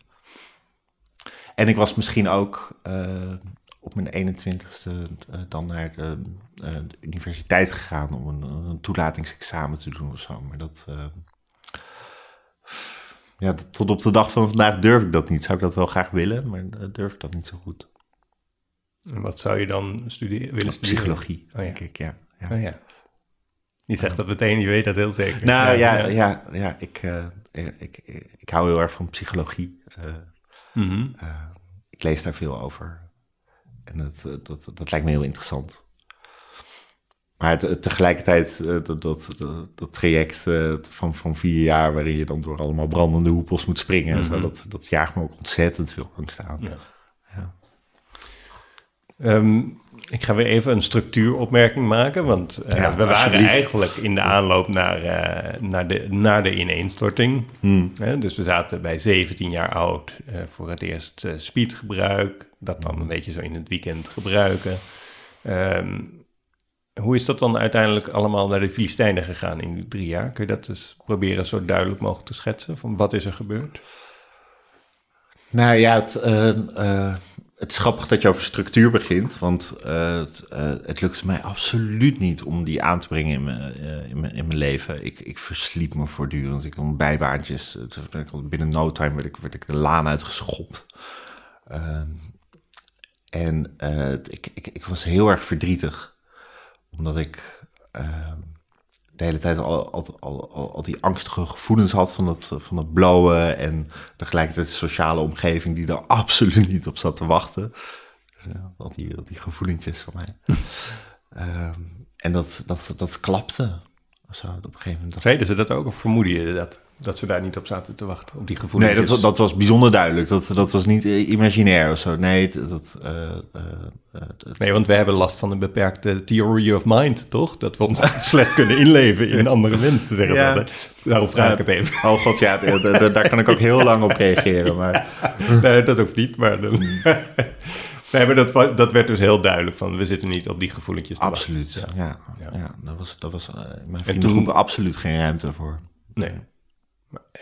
En ik was misschien ook op mijn 21ste uh, dan naar de, uh, de, universiteit gegaan om een, een, toelatingsexamen te doen of zo. Maar dat. Uh, ja, tot op de dag van vandaag durf ik dat niet. Zou ik dat wel graag willen, maar durf ik dat niet zo goed. En wat zou je dan studeren, willen studeren? Psychologie, oh, ja. denk ik, ja. ja. Oh, ja. Je zegt dat meteen, je weet dat heel zeker. Nou ja, ja, ja, ja ik, uh, ik, ik, ik, hou heel erg van psychologie. Mm -hmm. ik lees daar veel over. En dat, dat, dat lijkt me heel interessant. Maar het, tegelijkertijd, uh, dat, dat, dat, traject van, van vier jaar, waarin je dan door allemaal brandende hoepels moet springen, mm -hmm. zo, dat, dat jaagt me ook ontzettend veel angst aan. Ja. Ja. Um, ik ga weer even een structuuropmerking maken, want uh, ja, we waren eigenlijk in de aanloop naar, uh, naar, de, naar de ineenstorting. Hmm. Dus we zaten bij 17 jaar oud uh, voor het eerst speedgebruik, dat dan een beetje zo in het weekend gebruiken. Um, hoe is dat dan uiteindelijk allemaal naar de Filistijnen gegaan in die drie jaar? Kun je dat eens proberen zo duidelijk mogelijk te schetsen? Van wat is er gebeurd? Nou ja, het, uh, het is grappig dat je over structuur begint, want uh, het, uh, het mij absoluut niet om die aan te brengen in mijn, in mijn, in mijn leven. Ik, ik versliep me voortdurend. Ik had bijbaantjes. Binnen no time werd ik, werd ik de laan uitgeschopt. En ik, ik, ik was heel erg verdrietig, omdat ik ehm, de hele tijd al, al, al, al, die angstige gevoelens had van het, van het blowen. En tegelijkertijd de sociale omgeving die er [LAUGHS] absoluut niet op zat te wachten. al, die, al die gevoelentjes van mij. Ehm, en dat, dat, dat klapte. Zo, op een gegeven moment. Zeiden ze dat ook of vermoeden je dat? Dat ze daar niet op zaten te wachten, op die gevoelens? Nee, dat, dat was bijzonder duidelijk. Dat, dat was niet eh, imaginair of zo. Nee, dat... Uh, uh, nee, want we hebben last van een beperkte theory of mind, toch? Dat we ons [LAUGHS] slecht kunnen inleven in andere mensen, zeggen ja. Daarom vraag ik het even. [LAUGHS] Oh god, ja, daar kan ik ook heel lang op reageren. Maar... [LAUGHS] nee, dat hoeft niet, maar... Dan... Nee, maar dat, dat werd dus heel duidelijk van, we zitten niet op die gevoelentjes te Absoluut, ja. Ja, ja. ja. dat was, dat was uh, mijn vriendengroep toen... absoluut geen ruimte voor. Nee.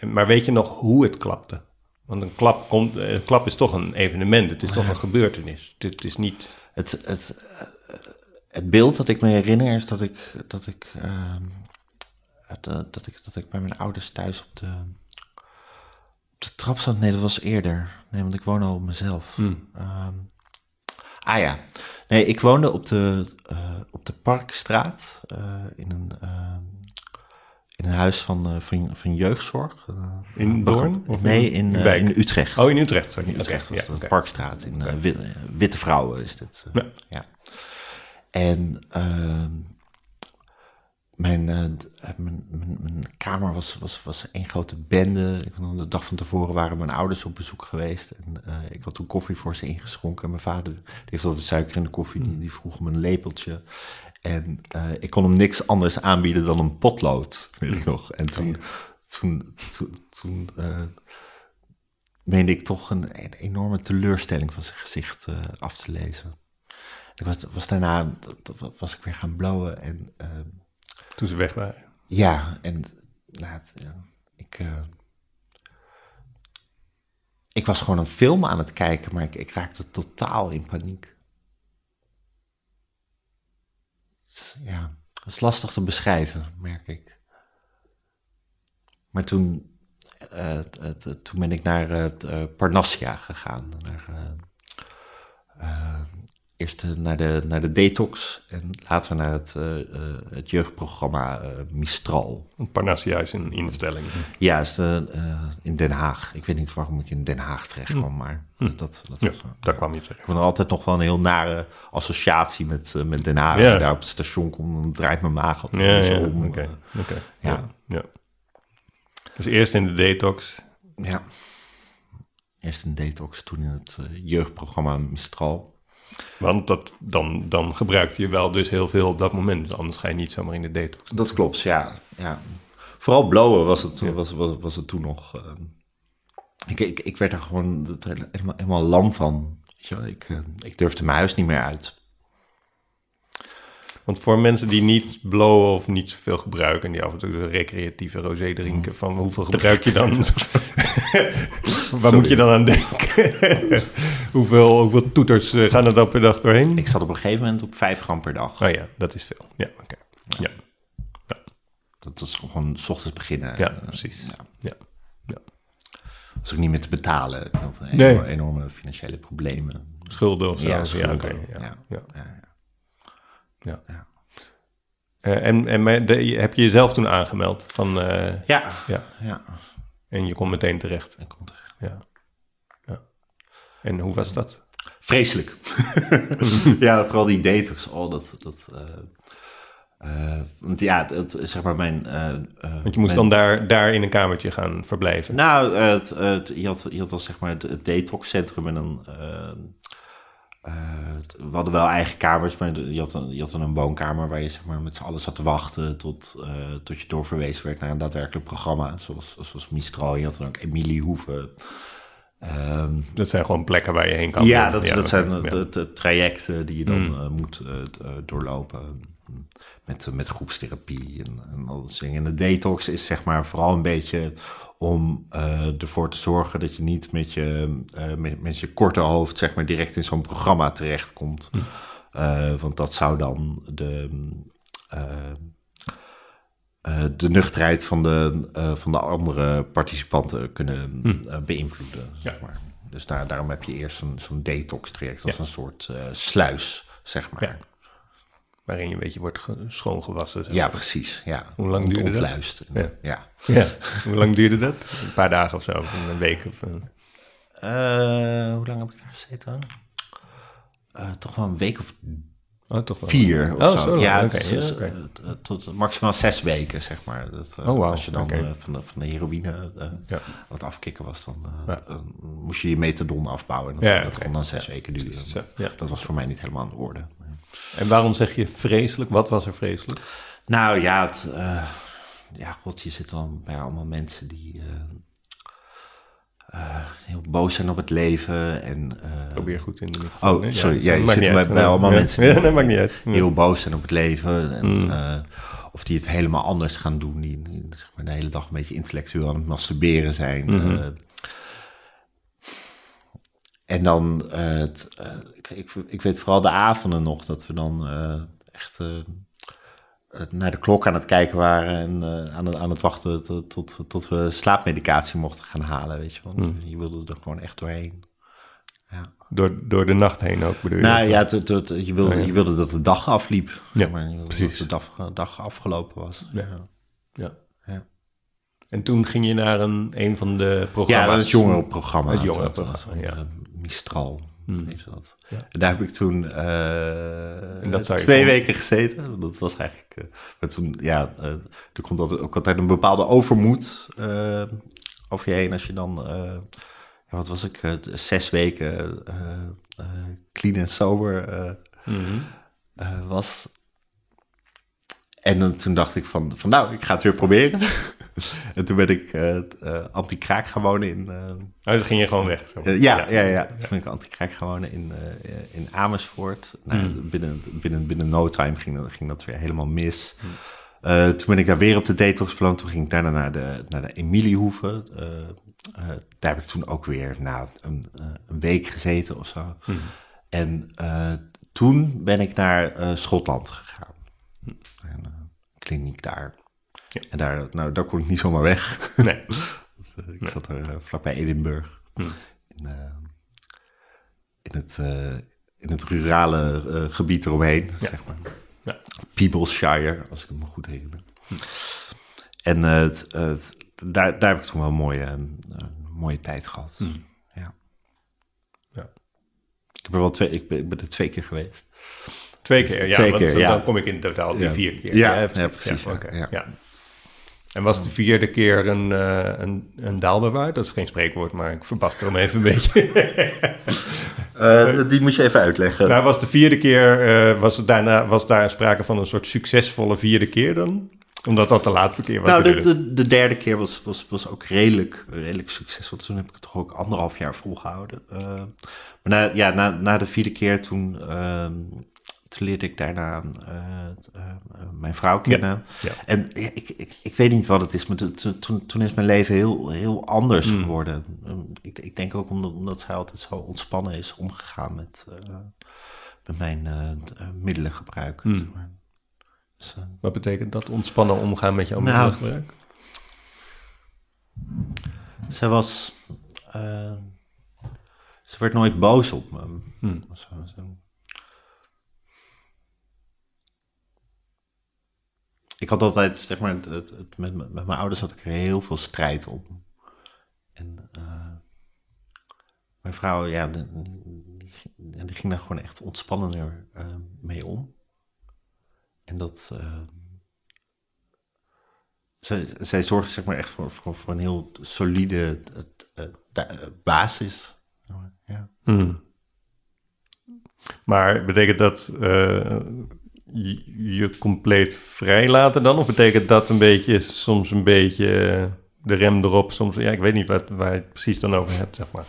Maar, weet je nog hoe het klapte? Want een klap, komt, een klap is toch een evenement, het is toch een gebeurtenis. Het is niet... Het, het, het beeld dat ik me herinner is dat ik, dat ik, uh, dat, ik, dat ik bij mijn ouders thuis op de, op de trap zat. Nee, dat was eerder. Nee, want ik woon al op mezelf. Hmm. Um, Ah ja, nee, ik woonde op de, uh, op de Parkstraat uh, in, een, in een huis van, van, van jeugdzorg. in Doorn? Of nee, in, in, in, Utrecht. Oh, in Utrecht. Sorry. Utrecht was ja, Parkstraat. In okay. Witte Vrouwen is dit. Ja. ja. En ehm, mijn, mijn, mijn, mijn, kamer was, was, was één grote bende. De dag van tevoren waren mijn ouders op bezoek geweest. En uh, ik had toen koffie voor ze ingeschonken. En mijn vader die heeft altijd suiker in de koffie. Die, die vroeg me een lepeltje. En uh, ik kon hem niks anders aanbieden dan een potlood, weet ik nog. En toen, toen, toen, toen meende ik toch een, een, enorme teleurstelling van zijn gezicht af te lezen. Ik was, was daarna was ik weer gaan blowen en toen ze weg waren. Ja, en nou, ja, ik, ik was gewoon een film aan het kijken, maar ik, ik raakte totaal in paniek. Ja, dat is lastig te beschrijven, merk ik. Maar toen, uh, toen ben ik naar uh, Parnassia gegaan. Naar, eerst naar de, naar de detox en later naar het, uh, het jeugdprogramma uh, Mistral. Parnassia is een instelling. Ja, is de, in Den Haag. Ik weet niet waarom ik in Den Haag terecht kwam, hm. maar hm. dat, dat ja, daar kwam je terecht. Ik heb altijd nog wel een heel nare associatie met, met Den Haag. Ja. daar op het station kom, dan draait mijn maag altijd ja, ja. om. Oké, okay. ja. ja. Dus eerst in de detox. Ja. Eerst in detox, toen in het jeugdprogramma Mistral. Want dat, dan, dan gebruikte je wel dus heel veel op dat moment. Anders ga je niet zomaar in de detox. Dat klopt, ja. ja. Vooral blowen was het, was, was, was het toen nog. Uh, ik, ik, ik werd er gewoon helemaal, helemaal lam van. ik, uh, ik durfde mijn huis niet meer uit. Want voor mensen die niet blowen of niet zoveel gebruiken... en die af en toe de recreatieve rosé drinken... van hoeveel gebruik je dan? [LAUGHS] Waar moet je dan aan denken? hoeveel, hoeveel toeters eh, gaan er dan per dag doorheen? Ik zat op een gegeven moment op 5 gram per dag. Oh ja, dat is veel. Ja, oké. Ja. ja. Dat is gewoon s ochtends beginnen. Ja, precies. Ja. ja. Dat ook niet meer te betalen. Ik had enorme, enorme financiële problemen. Schulden of zo? Ja, schulden. Ja, ja. ja. Ja. Uh, en en de, heb je jezelf toen aangemeld? Van, uh, ja. ja. ja. En je kon meteen terecht? Ik kon terecht. Ja. ja. En hoe was dat? Vreselijk. [LAUGHS] ja, vooral die detox. Oh, dat... dat uh, want ja, het, zeg maar mijn... want je moest dan daar, daar in een kamertje gaan verblijven? Nou, het, het, je, had, je had dan zeg maar het, het detoxcentrum en dan uh, we hadden wel eigen kamers, maar je had, een, je had een woonkamer waar je zeg maar, met z'n allen zat te wachten tot, uh, tot je doorverwezen werd naar een daadwerkelijk programma. Zoals, zoals Mistral, je had dan ook Emilie Hoeven. Um, dat zijn gewoon plekken waar je heen kan. Ja, dat, dat zijn de, de, trajecten die je dan mm. uh, moet doorlopen. Met, met groepstherapie en, en al dat dingen. En de detox is zeg maar vooral een beetje om uh, ervoor te zorgen dat je niet met je, uh, met, met, je korte hoofd zeg maar, direct in zo'n programma terechtkomt. Hm. Uh, want dat zou dan de, de nuchterheid van de, van de andere participanten kunnen hm. beïnvloeden. Zeg maar. Dus daar, daarom heb je eerst zo'n zo'n detox traject als een soort sluis, zeg maar. Ja. Waarin je een beetje wordt ge- schoongewassen. zeg Ja, precies. Ja. Hoe lang duurde dat? Ja. ja. Ja. [LAUGHS] Hoe lang duurde dat? Een paar dagen of zo, of een week of een... Eh, hoe lang heb ik daar gezeten? Eh, toch wel een week of Oh, toch wel. vier of Oh, zo. Ja, ja, dus, oké. eh, tot maximaal zes weken, zeg maar. Dat, eh, Oh, Als je dan eh, van, de, van de heroïne eh, Ja. het afkicken was, dan, eh, Ja. dan moest je je methadon afbouwen. En dat, Ja, dat kon dan zes weken duren. Dat was voor mij niet helemaal aan de orde. En waarom zeg je vreselijk? Wat was er vreselijk? Nou ja, het, eh, ja, god, je zit dan bij allemaal mensen die eh, heel boos zijn op het leven. En, eh, Probeer goed in de microfoon. Oh, sorry. Ja, je zit bij, bij allemaal Ja. mensen Ja, die dat maakt niet uit. heel boos zijn op het leven. En, Mm. eh, of die het helemaal anders gaan doen. Die, die, zeg maar, de hele dag een beetje intellectueel aan het masturberen zijn. Mhm. en dan, het, ik, ik, ik weet vooral de avonden nog dat we dan echt naar de klok aan het kijken waren en eh, aan, het, aan het wachten tot, tot, tot we slaapmedicatie mochten gaan halen, weet je wel. Mhm. Je wilde er gewoon echt doorheen. Ja. Door, door de nacht heen ook, bedoel je? Nou ja, het- het- je, wilde, Oh, ja. je wilde dat de dag afliep. Ja, maar. Je wilde precies. Dat de dag, dag afgelopen was. Ja. Ja. Ja. En toen ging je naar een, een van de Ja, programma's. het jongerenprogramma. Het jongerenprogramma, ja. eh, Mistral, Hmm. dat. Ja. En daar heb ik toen eh, twee van- weken gezeten. Dat was eigenlijk... eh, maar toen, ja, eh, er komt altijd, ook altijd een bepaalde overmoed over je heen als je dan... ja, wat was ik? zes weken clean en sober Mhm. was. En dan, toen dacht ik van, van nou, ik ga het weer proberen. [LAUGHS] en toen ben ik eh, anti-kraak gaan wonen in... eh, Oh, ging je gewoon weg. zo. ja, ja, ja, Toen ben ik anti-kraak gaan wonen in, in Amersfoort. Nou, Hmm. binnen, binnen, binnen no time ging, dat- ging dat weer helemaal mis. Hmm. Toen ben ik daar weer op de detox beland. Toen ging ik daarna naar de, naar de Emiliehoeve. Eh, eh, daar heb ik toen ook weer nou, een, een week gezeten of zo. Hmm. En toen ben ik naar Schotland gegaan. En, kliniek daar. Ja. En daar, nou, daar kon ik niet zomaar weg. Nee. [LAUGHS] Eh, ik zat er eh, vlakbij Edinburgh. Hmm. In, eh, in, het, in het rurale gebied eromheen, zeg maar. Ja. Peeblesshire, als ik me goed herinner. En het, het- daar, daar heb ik toen wel een mooie, een mooie tijd gehad. Hmm. Ja. Ja. Ik, er wel twee, ik, ben, ik ben er twee keer geweest. Twee keer, ja. Twee want keer, ja. Dan kom ik in totaal die vier keer. Ja, ja, precies, Ja, ja. En was de vierde keer een, eh een, een daalderwaard? Dat is geen spreekwoord, maar ik verbaster hem even een beetje. [LAUGHS] Eh, die moet je even uitleggen. nou, was de vierde keer, eh, was, het daarna, was daar sprake van een soort succesvolle vierde keer dan? Omdat dat de laatste keer was. Nou, de, de, de derde keer was, was, was ook redelijk, redelijk succesvol. Toen heb ik het toch ook anderhalf jaar volgehouden. Eh, maar na, ja, na, na de vierde keer toen, ehm, toen leerde ik daarna eh, eh, mijn vrouw kennen. ja. En ik, ik, ik weet niet wat het is, maar to- to- toen, toen is mijn leven heel, heel anders Hmm. geworden. Ehm, ik, ik denk ook omdat, omdat zij altijd zo ontspannen is omgegaan met, eh, met mijn eh, eh, middelengebruik. Hmm. zeg maar. Dus, eh, Wat betekent dat? Ontspannen omgaan met jouw Nou, middelengebruik? Ze was. eh, ze werd nooit boos op me. Hmm. Zo, zo. Ik had altijd, zeg maar, het, het, met, met mijn ouders had ik er heel veel strijd om. En eh, mijn vrouw, ja, die, die, ging daar gewoon echt ontspannender eh, mee om. En dat. eh, zij, zij zorgde zeg maar echt voor, voor, een heel solide basis. Ja. Hmm. Maar betekent dat je, compleet vrij laten dan? Of betekent dat een beetje, soms een beetje eh, de rem erop? Soms, ja, ik weet niet wat, waar je het precies dan over hebt, zeg maar.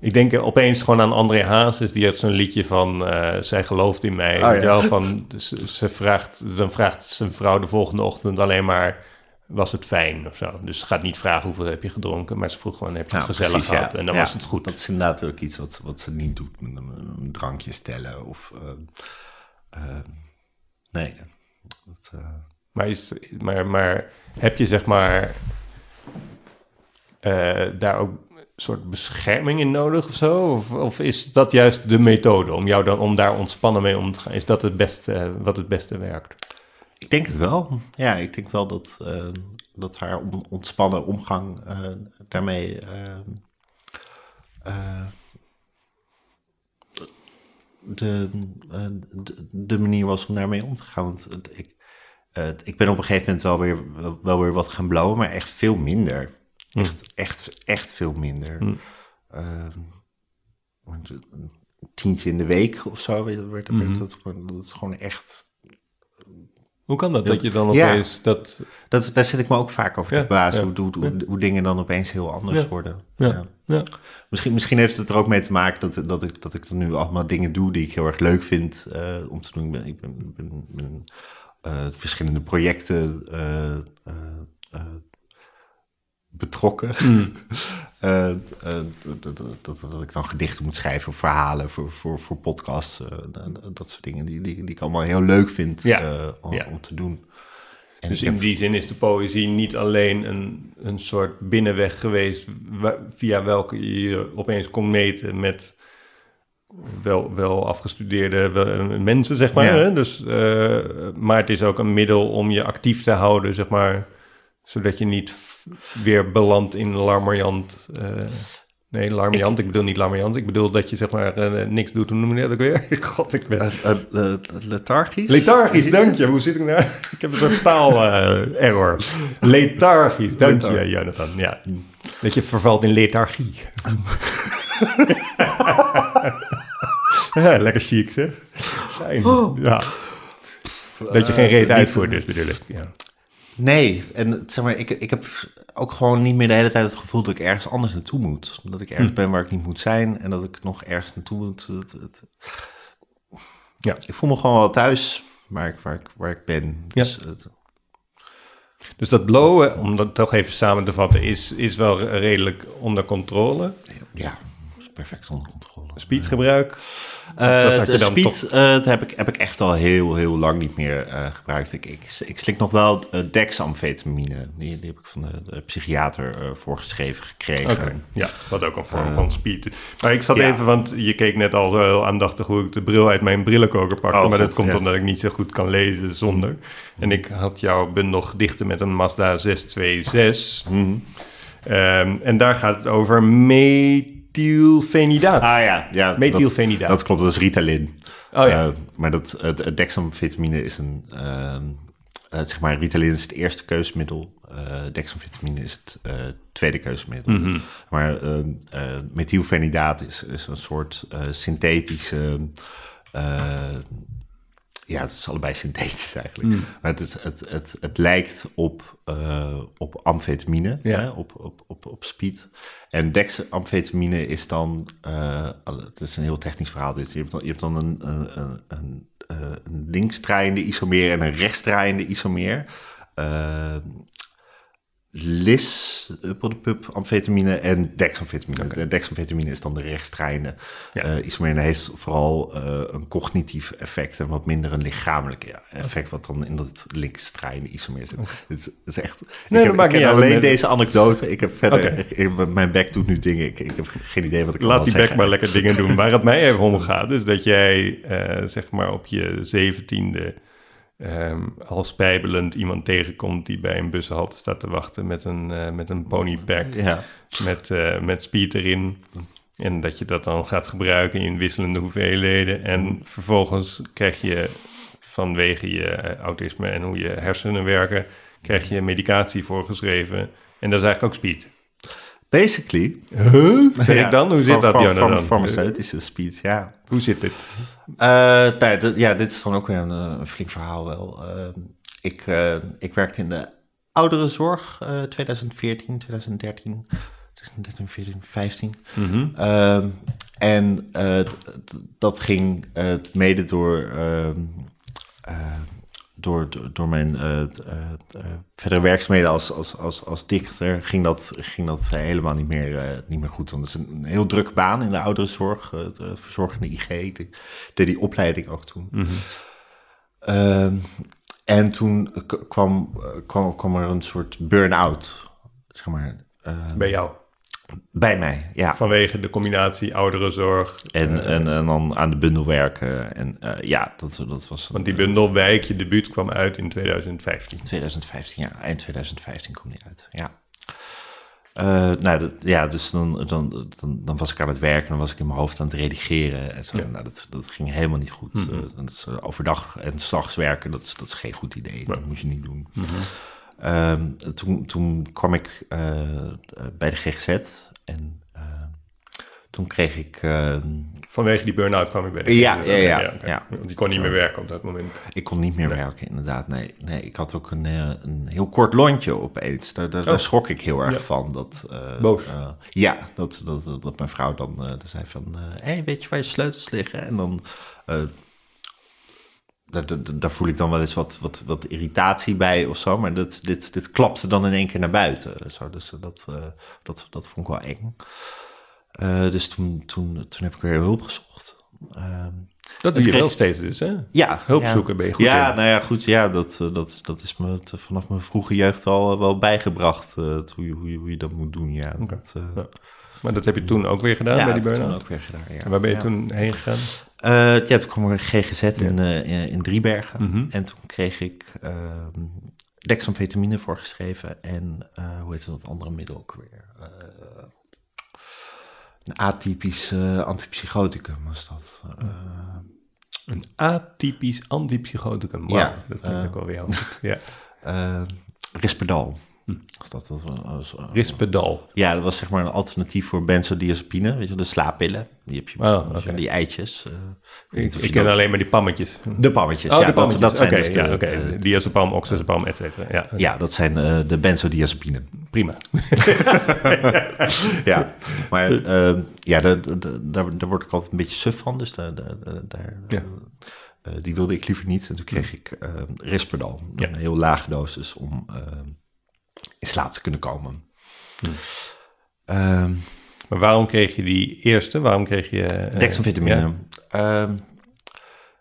Ik denk opeens gewoon aan André Hazes, die heeft zo'n liedje van eh, Zij gelooft in mij. Oh, weet je ja. wel, van, ze, ze vraagt, dan vraagt zijn vrouw de volgende ochtend alleen maar... Was het fijn of zo? Dus ze gaat niet vragen hoeveel heb je gedronken, maar ze vroeg gewoon: heb je het Nou, gezellig precies, gehad? ja. En dan Ja, was het goed. Dat is inderdaad ook iets wat, wat ze niet doet. Met een, drankje stellen of... eh, nee. Dat, eh, Maar, is, maar, maar heb je zeg maar eh, daar ook soort bescherming in nodig of zo? Of, of is dat juist de methode om jou dan om daar ontspannen mee om te gaan? Is dat het beste wat het beste werkt? Ik denk het wel. Ja, ik denk wel dat, uh, dat haar on- ontspannen omgang uh, daarmee. Uh, de, de, de, manier was om daarmee om te gaan. Want ik, ik ben op een gegeven moment wel weer, wel, weer wat gaan blauwen, maar echt veel minder. Echt, echt, echt veel minder. Hm. een tientje in de week of zo. Werd, werd, Mhm. dat, dat is gewoon echt. Hoe kan dat, dat je dan Ja. opeens dat... Dat, daar zit ik me ook vaak over te Ja, ja, hoe, hoe, hoe, hoe dingen dan opeens heel anders Ja. worden. Ja, Ja. ja. Misschien, misschien heeft het er ook mee te maken dat, dat, ik, dat ik er nu allemaal dingen doe die ik heel erg leuk vind eh, om te doen. Ik ben, ik ben, ben, ben eh, verschillende projecten eh, betrokken. [LAUGHS] Eh, eh, dat, dat, dat, dat ik dan gedichten moet schrijven of verhalen voor, voor, voor podcasts. eh, dat, soort dingen die, die, die ik allemaal heel leuk vind Ja, eh, om, ja. om te doen. En Dus in heb- die zin is de poëzie niet alleen een, een soort binnenweg geweest... via welke je opeens kon meten met wel, wel afgestudeerde wel- mensen, zeg maar. Ja. Hè? Dus, eh, maar het is ook een middel om je actief te houden, zeg maar... zodat je niet weer belandt in larmoyant... eh, nee, larmoyant, ik, bedoel niet larmoyant. Ik bedoel dat je zeg maar eh, niks doet. Hoe noem je dat ook weer? [LAUGHS] God, ik ben... Eh, lethargisch? Lethargisch, dank je. Hoe zit ik nou? [LAUGHS] Ik heb een soort taal-error. lethargisch, dank je. Jonathan. Ja. Dat je vervalt in lethargie. ja, [LAUGHS] lekker chic, zeg. Fijn. Ja. Dat je geen reet uitvoert, dus bedoel ik. Ja. Nee, en zeg maar, ik, ik heb ook gewoon niet meer de hele tijd het gevoel dat ik ergens anders naartoe moet. Dat ik ergens ben waar ik niet moet zijn en dat ik nog ergens naartoe moet. Ja. Ik voel me gewoon wel thuis waar ik, waar ik, waar ik ben. Ja. Dus, het- Dus dat blowen, om dat toch even samen te vatten, is, is wel redelijk onder controle. ja, perfect onder controle. Speedgebruik. Eh, dat had je de speed eh, dat heb, ik, heb ik echt al heel, heel lang niet meer eh, gebruikt. Ik, ik, ik slik nog wel dexamfetamine. Die, die heb ik van de, de psychiater eh, voorgeschreven gekregen. Ja, wat ook een vorm van speed. Maar ik zat ja. even, want je keek net al zo heel aandachtig hoe ik de bril uit mijn brillenkoker pakte. Oh, maar dat komt ja. omdat ik niet zo goed kan lezen zonder. En ik had jouw bundel gedichten met een Mazda 626. Mhm. Ehm, en daar gaat het over methylfenidaat. Ah ja, ja Methylfenidaat. Dat, dat klopt, dat is Ritalin. Oh ja. Eh, maar dat, het, het dexamfetamine is een, ehm, eh, zeg maar, Ritalin is het eerste keusmiddel. dexamfetamine is het tweede keusmiddel. Mhm. Maar ehm, eh, methylfenidaat is, is een soort synthetische... ja, het is allebei synthetisch eigenlijk. Mm. Maar het, is, het, het, het lijkt op, eh, op amfetamine, Ja. hè, op, op, op, op speed. En dexamfetamine is dan, eh, het is een heel technisch verhaal dit. Je hebt dan, je hebt dan een, een, een, een, eh, een linksdraaiende isomeer en een rechtsdraaiende isomeer. Eh, lis, pub, amfetamine en dexamfetamine. De dexamfetamine is dan de rechtsdraaiende Ja. eh, dat heeft vooral eh, een cognitief effect en wat minder een lichamelijk effect, wat dan in dat linksdraaiende isomeer zit. Het, is, het is echt. dat ik heb, maakt ik niet ken uit. alleen Nee. deze anekdote. Ik heb verder. Ik- ik- mijn bek doet nu dingen. Ik, ik heb geen idee wat ik Laat die bek maar lekker dingen doen. [LAUGHS] Waar het mij even om gaat, is dat jij eh, zeg maar op je zeventiende ehm al spijbelend iemand tegenkomt die bij een bushalte staat te wachten met een, eh, met een ponypack, Ja. met, eh, met speed erin. En dat je dat dan gaat gebruiken in wisselende hoeveelheden. En vervolgens krijg je vanwege je eh, autisme en hoe je hersenen werken, krijg je medicatie voorgeschreven. En dat is eigenlijk ook speed. Basically. Huh? Zeg Ja, ik dan? Hoe zit dat, Jonathan? farm- Farmaceutische speed, ja. Hoe zit dit? Eh, nee, dit- ja, dit is dan ook weer een, eh, een flink verhaal wel. Eh, ik, eh, ik werkte in de ouderenzorg eh 2014, 2013, 2013, 14, 15. Ehm, en eh, d- d- dat ging mede door, ehm, eh, door, door, mijn eh, eh, eh, verdere werkzaamheden als, als, als, als dichter, ging dat, ging dat helemaal niet meer, niet meer goed. Want het is een heel drukke baan in de ouderenzorg, de verzorgende IG. Ik deed die opleiding ook toen. Ehm, en toen kwam, kwam, kwam er een soort burn-out, zeg maar. Bij jou? Bij mij, ja. Vanwege de combinatie ouderenzorg. En, eh, en, en dan aan de bundel werken. En eh, ja, dat, dat was... Want die bundel Wijk, je debuut, kwam uit in 2015. 2015, ja. Eind 2015 kwam die uit, ja. Eh, nou, dat, ja, dus dan, dan, dan, dan was ik aan het werken, dan was ik in mijn hoofd aan het redigeren en zo. Ja. Nou, dat, dat ging helemaal niet goed. Eh, eh, overdag en s'nachts werken, dat is, dat is geen goed idee. Dat moet je niet doen. Mhm. Ehm, toen, toen kwam ik eh, bij de GGZ en eh, toen kreeg ik... ehm, Vanwege die burn-out kwam ik bij de Ja, ja, ja, ja. Want die kon niet meer werken op dat moment. Ik kon niet meer werken, inderdaad. Nee, nee ik had ook een, eh, een heel kort lontje opeens. Daar, daar, daar Oh. schrok ik heel erg Ja. van. Dat, Boos. ja, dat, dat, dat, dat mijn vrouw dan zei van... Hé, hey, weet je waar je sleutels liggen? En dan... eh, daar, daar, daar voel ik dan wel eens wat, wat, wat irritatie bij of zo. Maar dat, dit, dit klapte dan in één keer naar buiten. Zo, dus dat, eh, dat, dat vond ik wel eng. Eh, dus toen, toen, toen heb ik weer hulp gezocht. Ehm, Dat doe je kreeg- wel steeds dus, hè? ja, Hulp ja. zoeken ben je goed Ja, in. nou ja, goed. Ja, dat, eh, dat, dat is me te- vanaf mijn vroege jeugd al wel bijgebracht. eh, hoe, je, hoe, je, hoe je dat moet doen. Ja, dat, eh, Ja. Maar dat heb je toen ook weer gedaan ja, bij die burn-out? ook weer gedaan. Ja. En waar ben je toen heen gegaan? Eh, ja, toen kwam er GGZ in, eh, in Driebergen. Mhm. En toen kreeg ik ehm dexamfetamine voorgeschreven. En eh, hoe heet dat andere middel ook weer? Een atypisch antipsychoticum was dat. Een atypisch antipsychoticum. Ja, dat klinkt eh, ook wel weer heel goed. Ja. [LAUGHS] eh, Risperdal. Hm. Was dat, dat was, eh, Rispedal. Ja, dat was zeg maar een alternatief voor benzodiazepine. Weet je, de slaappillen. Die heb je Oh, misschien, oké. die eitjes. eh, Ik, ken alleen maar die pammetjes. De pammetjes, Oh, ja, de dat, pammetjes. dat zijn Oké, dus ja, eh, Diazepam, oxazepam, et cetera. Ja, ja, dat zijn eh, de benzodiazepine. prima. [LAUGHS] ja, maar eh, ja, daar, daar, daar, word ik altijd een beetje suf van. Dus daar, daar, daar, daar, Ja. eh, die wilde ik liever niet. En toen kreeg ik eh Risperdal. Ja. Een heel lage dosis om eh, in slaap te kunnen komen. Ehm, Maar waarom kreeg je die eerste? Waarom kreeg je... eh, Dexamfetamine. ja? Ehm,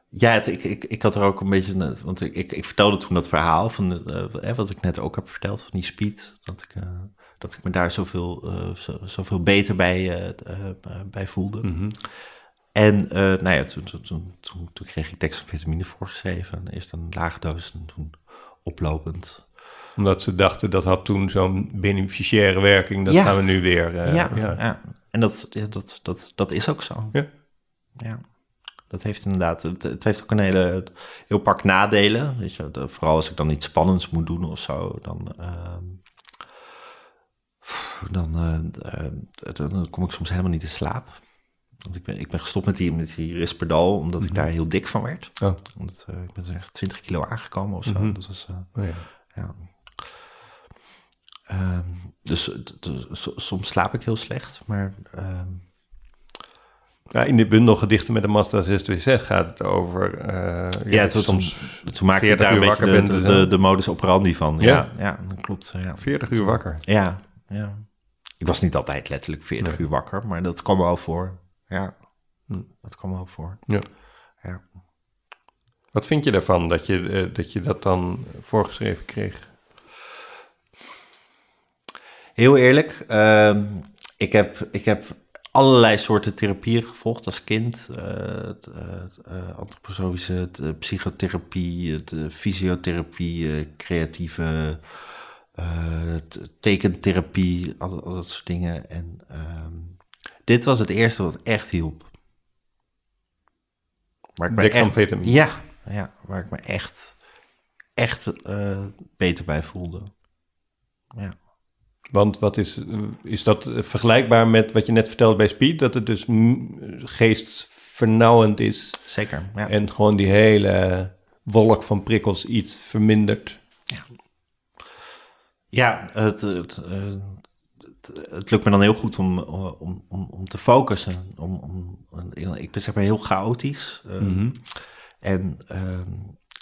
ja, het, ik, ik, ik had er ook een beetje... Want ik, ik, ik vertelde toen dat verhaal van... eh, wat ik net ook heb verteld van die speed. Dat ik, eh, dat ik me daar zoveel, zo, zoveel beter bij, bij voelde. Mhm. En nou ja, toen, toen, toen, toen, toen kreeg ik dexamfetamine voorgeschreven. Eerst een lage dosis en toen oplopend. Omdat ze dachten dat had toen zo'n beneficiaire werking. Dat Ja. gaan we nu weer... eh, ja, ja. ja. en dat, ja, dat, dat, dat is ook zo. Ja. Ja. Dat heeft inderdaad, het, het heeft ook een hele, heel pak nadelen. Weet je, de- vooral als ik dan iets spannends moet doen of zo, dan, ehm, dan, eh, eh, dan, dan kom ik soms helemaal niet in slaap. Want ik ben, ik ben gestopt met die, met die Risperdal, omdat ik daar heel dik van werd. Oh. Omdat, eh, ik ben er echt 20 kilo aangekomen of zo. Mhm. Dat was, Oh, ja. ja. Ehm, dus so- soms slaap ik heel slecht, maar ehm, Ja, in dit bundel gedichten met de Mazda 626 gaat het over... eh, Ja, het soms toen maakte ik 40 daar een beetje wakker de, bent de, de, de modus operandi van. Ja. Ja, ja, dat klopt. Ja. 40 uur wakker. ja, ja. Ik was niet altijd letterlijk 40 Nee. uur wakker, maar dat kwam wel voor. Ja, Hm. dat kwam wel voor. Ja. Ja. Wat vind je daarvan, dat je, eh, dat, je dat dan voorgeschreven kreeg? Heel eerlijk, ehm, ik, heb, ik heb allerlei soorten therapieën gevolgd als kind. het, het, eh, antroposofische, psychotherapie, fysiotherapie, creatieve tekentherapie, al, al dat soort dingen. En ehm, dit was het eerste wat echt hielp. Waar ik echt, Dexamfetamine. ja, ja, waar ik me echt, echt eh, beter bij voelde. Ja. Want wat is, eh, is dat eh, vergelijkbaar met wat je net vertelde bij Speed? Dat het dus geestvernauwend is Zeker, ja. en gewoon die hele wolk van prikkels iets vermindert. Ja, het, het, eh, het, het lukt me dan heel goed om, om, om, om te focussen. Om, om, ik ben zeg maar heel chaotisch. eh, Mhm. En ehm,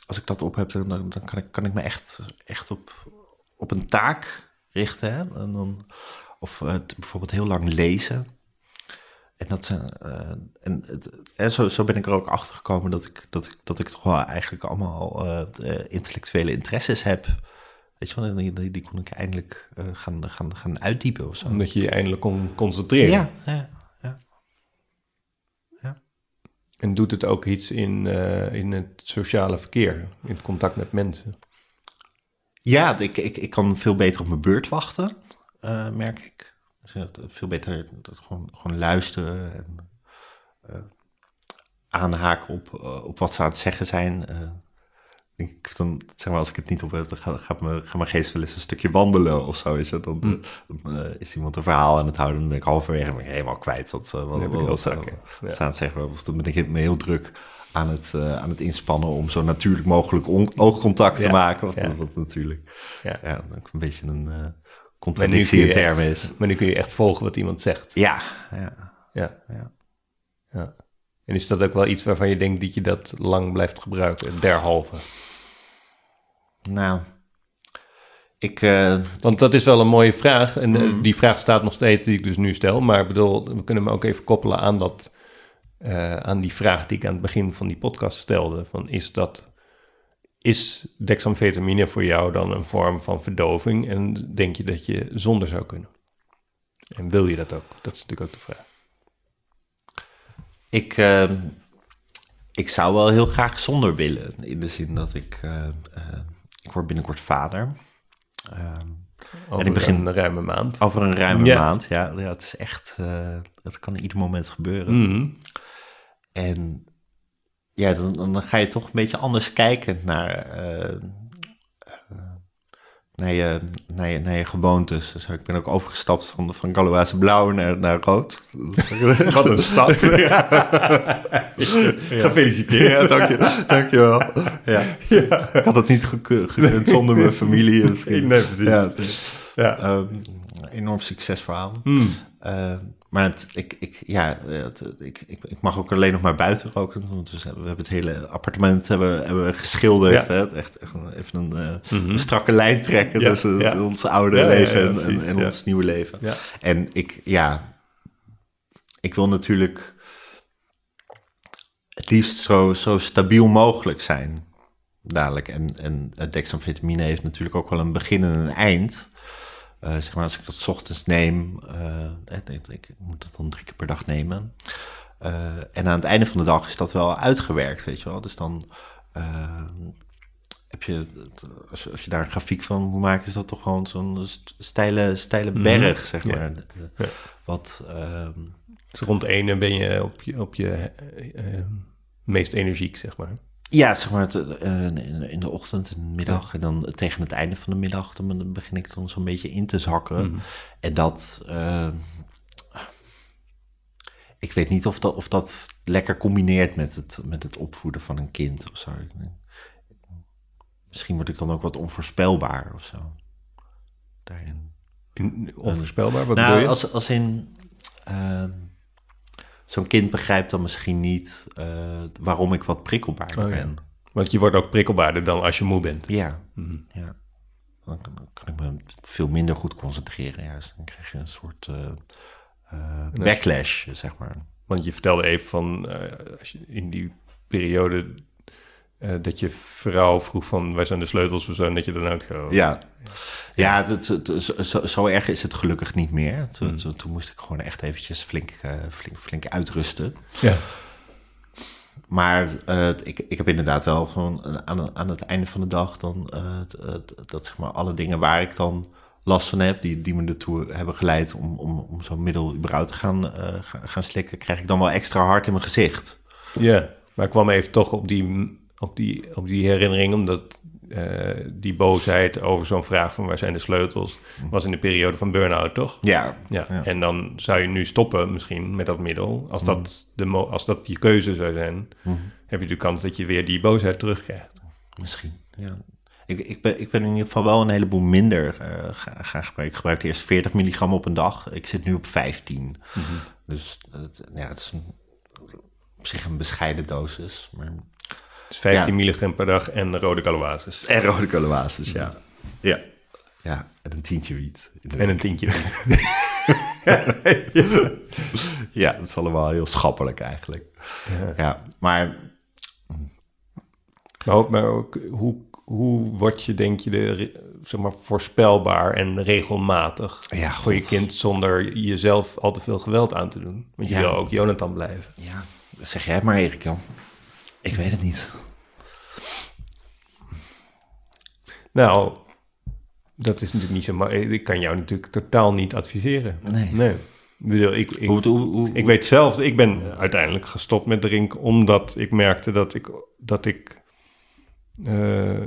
als ik dat op heb, dan, dan kan, ik, kan ik me echt, echt op, op een taak richten. Hè? En dan, of eh, bijvoorbeeld heel lang lezen. En, dat zijn, eh, en, het, en zo, zo ben ik er ook achter gekomen dat ik, dat ik, dat ik toch wel eigenlijk allemaal eh, intellectuele interesses heb. Weet je wel, die, die, kon ik eindelijk gaan, gaan, gaan uitdiepen of zo. Omdat je je eindelijk kon concentreren. Ja, ja, ja. En doet het ook iets in, in het sociale verkeer, in het contact met mensen? Ja, ik, ik, ik kan veel beter op mijn beurt wachten, eh, merk ik. Dus, ja, veel beter dat gewoon, gewoon luisteren en eh, aanhaken op, eh, op wat ze aan het zeggen zijn. Eh, ik, dan, zeg maar, als ik het niet op heb, dan gaat, gaat, mijn, gaat mijn geest wel eens een stukje wandelen of zo. Is, het? Dan, Mm. dan, eh, is iemand een verhaal aan het houden, dan ben ik halverwege ben ik helemaal kwijt wat, eh, wat, ja. ze aan het zeggen. Of dan ben ik me heel druk aan het, eh, aan het inspannen om zo natuurlijk mogelijk on- oogcontact te Ja, maken. Wat, ja. wat natuurlijk Ja. ja, ook een beetje een nu, contradictie in termen is. maar nu kun je echt volgen wat iemand zegt. Ja, ja, Ja. ja. En is dat ook wel iets waarvan je denkt dat je dat lang blijft gebruiken, derhalve? Nou, ik, eh, Want dat is wel een mooie vraag. En Mm. die vraag staat nog steeds die ik dus nu stel. Maar ik bedoel, we kunnen hem ook even koppelen aan, dat, eh, aan die vraag die ik aan het begin van die podcast stelde. Van is dat... Is dexamfetamine voor jou dan een vorm van verdoving? En denk je dat je zonder zou kunnen? En wil je dat ook? Dat is natuurlijk ook de vraag. ik, eh, ik zou wel heel graag zonder willen. In de zin dat ik, eh, eh, ik word binnenkort vader. Ehm, Over ik begin- een ruime maand. over een ruime Ja. maand, ja. ja. Het is echt, eh het kan ieder moment gebeuren. Mhm. En ja, dan, dan ga je toch een beetje anders kijken naar, eh, eh, naar, je, naar, je, naar je gewoontes. Dus ik ben ook overgestapt van, van Galoise blauw naar, naar rood. [LAUGHS] Wat een stap. [LAUGHS] [LAUGHS] Gefeliciteerd. Ja, dank je, dank je wel. Ja. Ik had het niet geku- gekund zonder mijn familie en vrienden. Nee, precies. Ja, Ja. ehm, enorm succesverhaal. Eh, maar het, ik, ik, ja, het, ik, ik, ik mag ook alleen nog maar buiten roken. Want we, hebben het hele appartement hebben, hebben geschilderd. Ja. Hè? Echt, echt even een, eh, een strakke lijn trekken Ja, tussen ja. ons oude leven en, en, ons nieuwe leven. En ik, ja, ik wil natuurlijk het liefst zo, zo stabiel mogelijk zijn. Dadelijk. En, en dexamfetamine heeft natuurlijk ook wel een begin en een eind. Eh, zeg maar, als ik dat ochtends neem, eh, ik, ik, moet dat dan drie keer per dag nemen. En aan het einde van de dag is dat wel uitgewerkt, weet je wel. Dus dan heb je, als, je- als je daar een grafiek van moet maken, is dat toch gewoon zo'n st- steile, steile berg, zeg maar. Ja. Wat, ehm, Dus rond ene ben je op je, op je meest energiek, zeg maar. Ja, zeg maar, het, eh, in, de ochtend, in de middag en dan tegen het einde van de middag, dan begin ik dan zo'n beetje in te zakken. Mhm. En dat, eh, ik weet niet of dat, of dat lekker combineert met het, met het opvoeden van een kind of zo. Misschien word ik dan ook wat onvoorspelbaar of zo. Daarin. In- Onvoorspelbaar, wat bedoel Nou, je? als, als in. ehm, Zo'n kind begrijpt dan misschien niet eh, waarom ik wat prikkelbaarder Oh, ja. ben. Want je wordt ook prikkelbaarder dan als je moe bent. Ja, Mhm. ja. Dan kan, dan kan ik me veel minder goed concentreren. Juist. Dan krijg je een soort eh, eh, backlash, zeg maar. Want je vertelde even van, als je in die periode eh, dat je vrouw vroeg van, waar zijn de sleutels of zo, en dat je dan ook zo... Ja, ja zo, zo- erg is het gelukkig niet meer. Toen, toen, toen moest ik gewoon echt eventjes flink, eh, flink, flink uitrusten. Ja. Maar eh, ik, ik heb inderdaad wel gewoon aan, aan het einde van de dag dan dat zeg maar alle dingen waar ik dan last van heb, die, die me ertoe hebben geleid om, om, om zo'n middel überhaupt te gaan, gaan, gaan slikken, krijg ik dan wel extra hard in mijn gezicht. Ja, maar ik kwam even toch op die, op die, op die herinnering, omdat eh, die boosheid over zo'n vraag van waar zijn de sleutels, was in de periode van burn-out, toch? Ja, Ja, Ja. en dan zou je nu stoppen misschien met dat middel. Als dat, de mo- als dat je keuze zou zijn, heb je de kans dat je weer die boosheid terugkrijgt. Misschien, ja. Ik, ik, ben, ik ben in ieder geval wel een heleboel minder eh, gaan, gaan gebruiken. Ik gebruikte eerst 40 milligram op een dag. Ik zit nu op 15. Dus het, ja, het is een, op zich een bescheiden dosis. Maar... Dus 15 Ja. milligram per dag en rode caloases. En rode koolwaasjes, ja. ja. Ja, en een tientje wiet. En een tientje. [LAUGHS] Ja, dat is allemaal heel schappelijk eigenlijk. Ja, maar maar ook, maar ook, hoe, hoe word je, denk je, de, zeg maar, voorspelbaar en regelmatig Ja, voor je kind zonder jezelf al te veel geweld aan te doen? Want je Ja. wil ook Jonathan blijven. Ja, dat zeg jij maar, Erik Jan. Ik weet het niet. Nou, dat is natuurlijk niet zo maar Ik kan jou natuurlijk totaal niet adviseren. Nee. Nee. Ik, bedoel, ik, ik, Hoe, hoe, hoe, ik weet zelf, ik ben uiteindelijk gestopt met drinken omdat ik merkte dat ik, dat ik eh,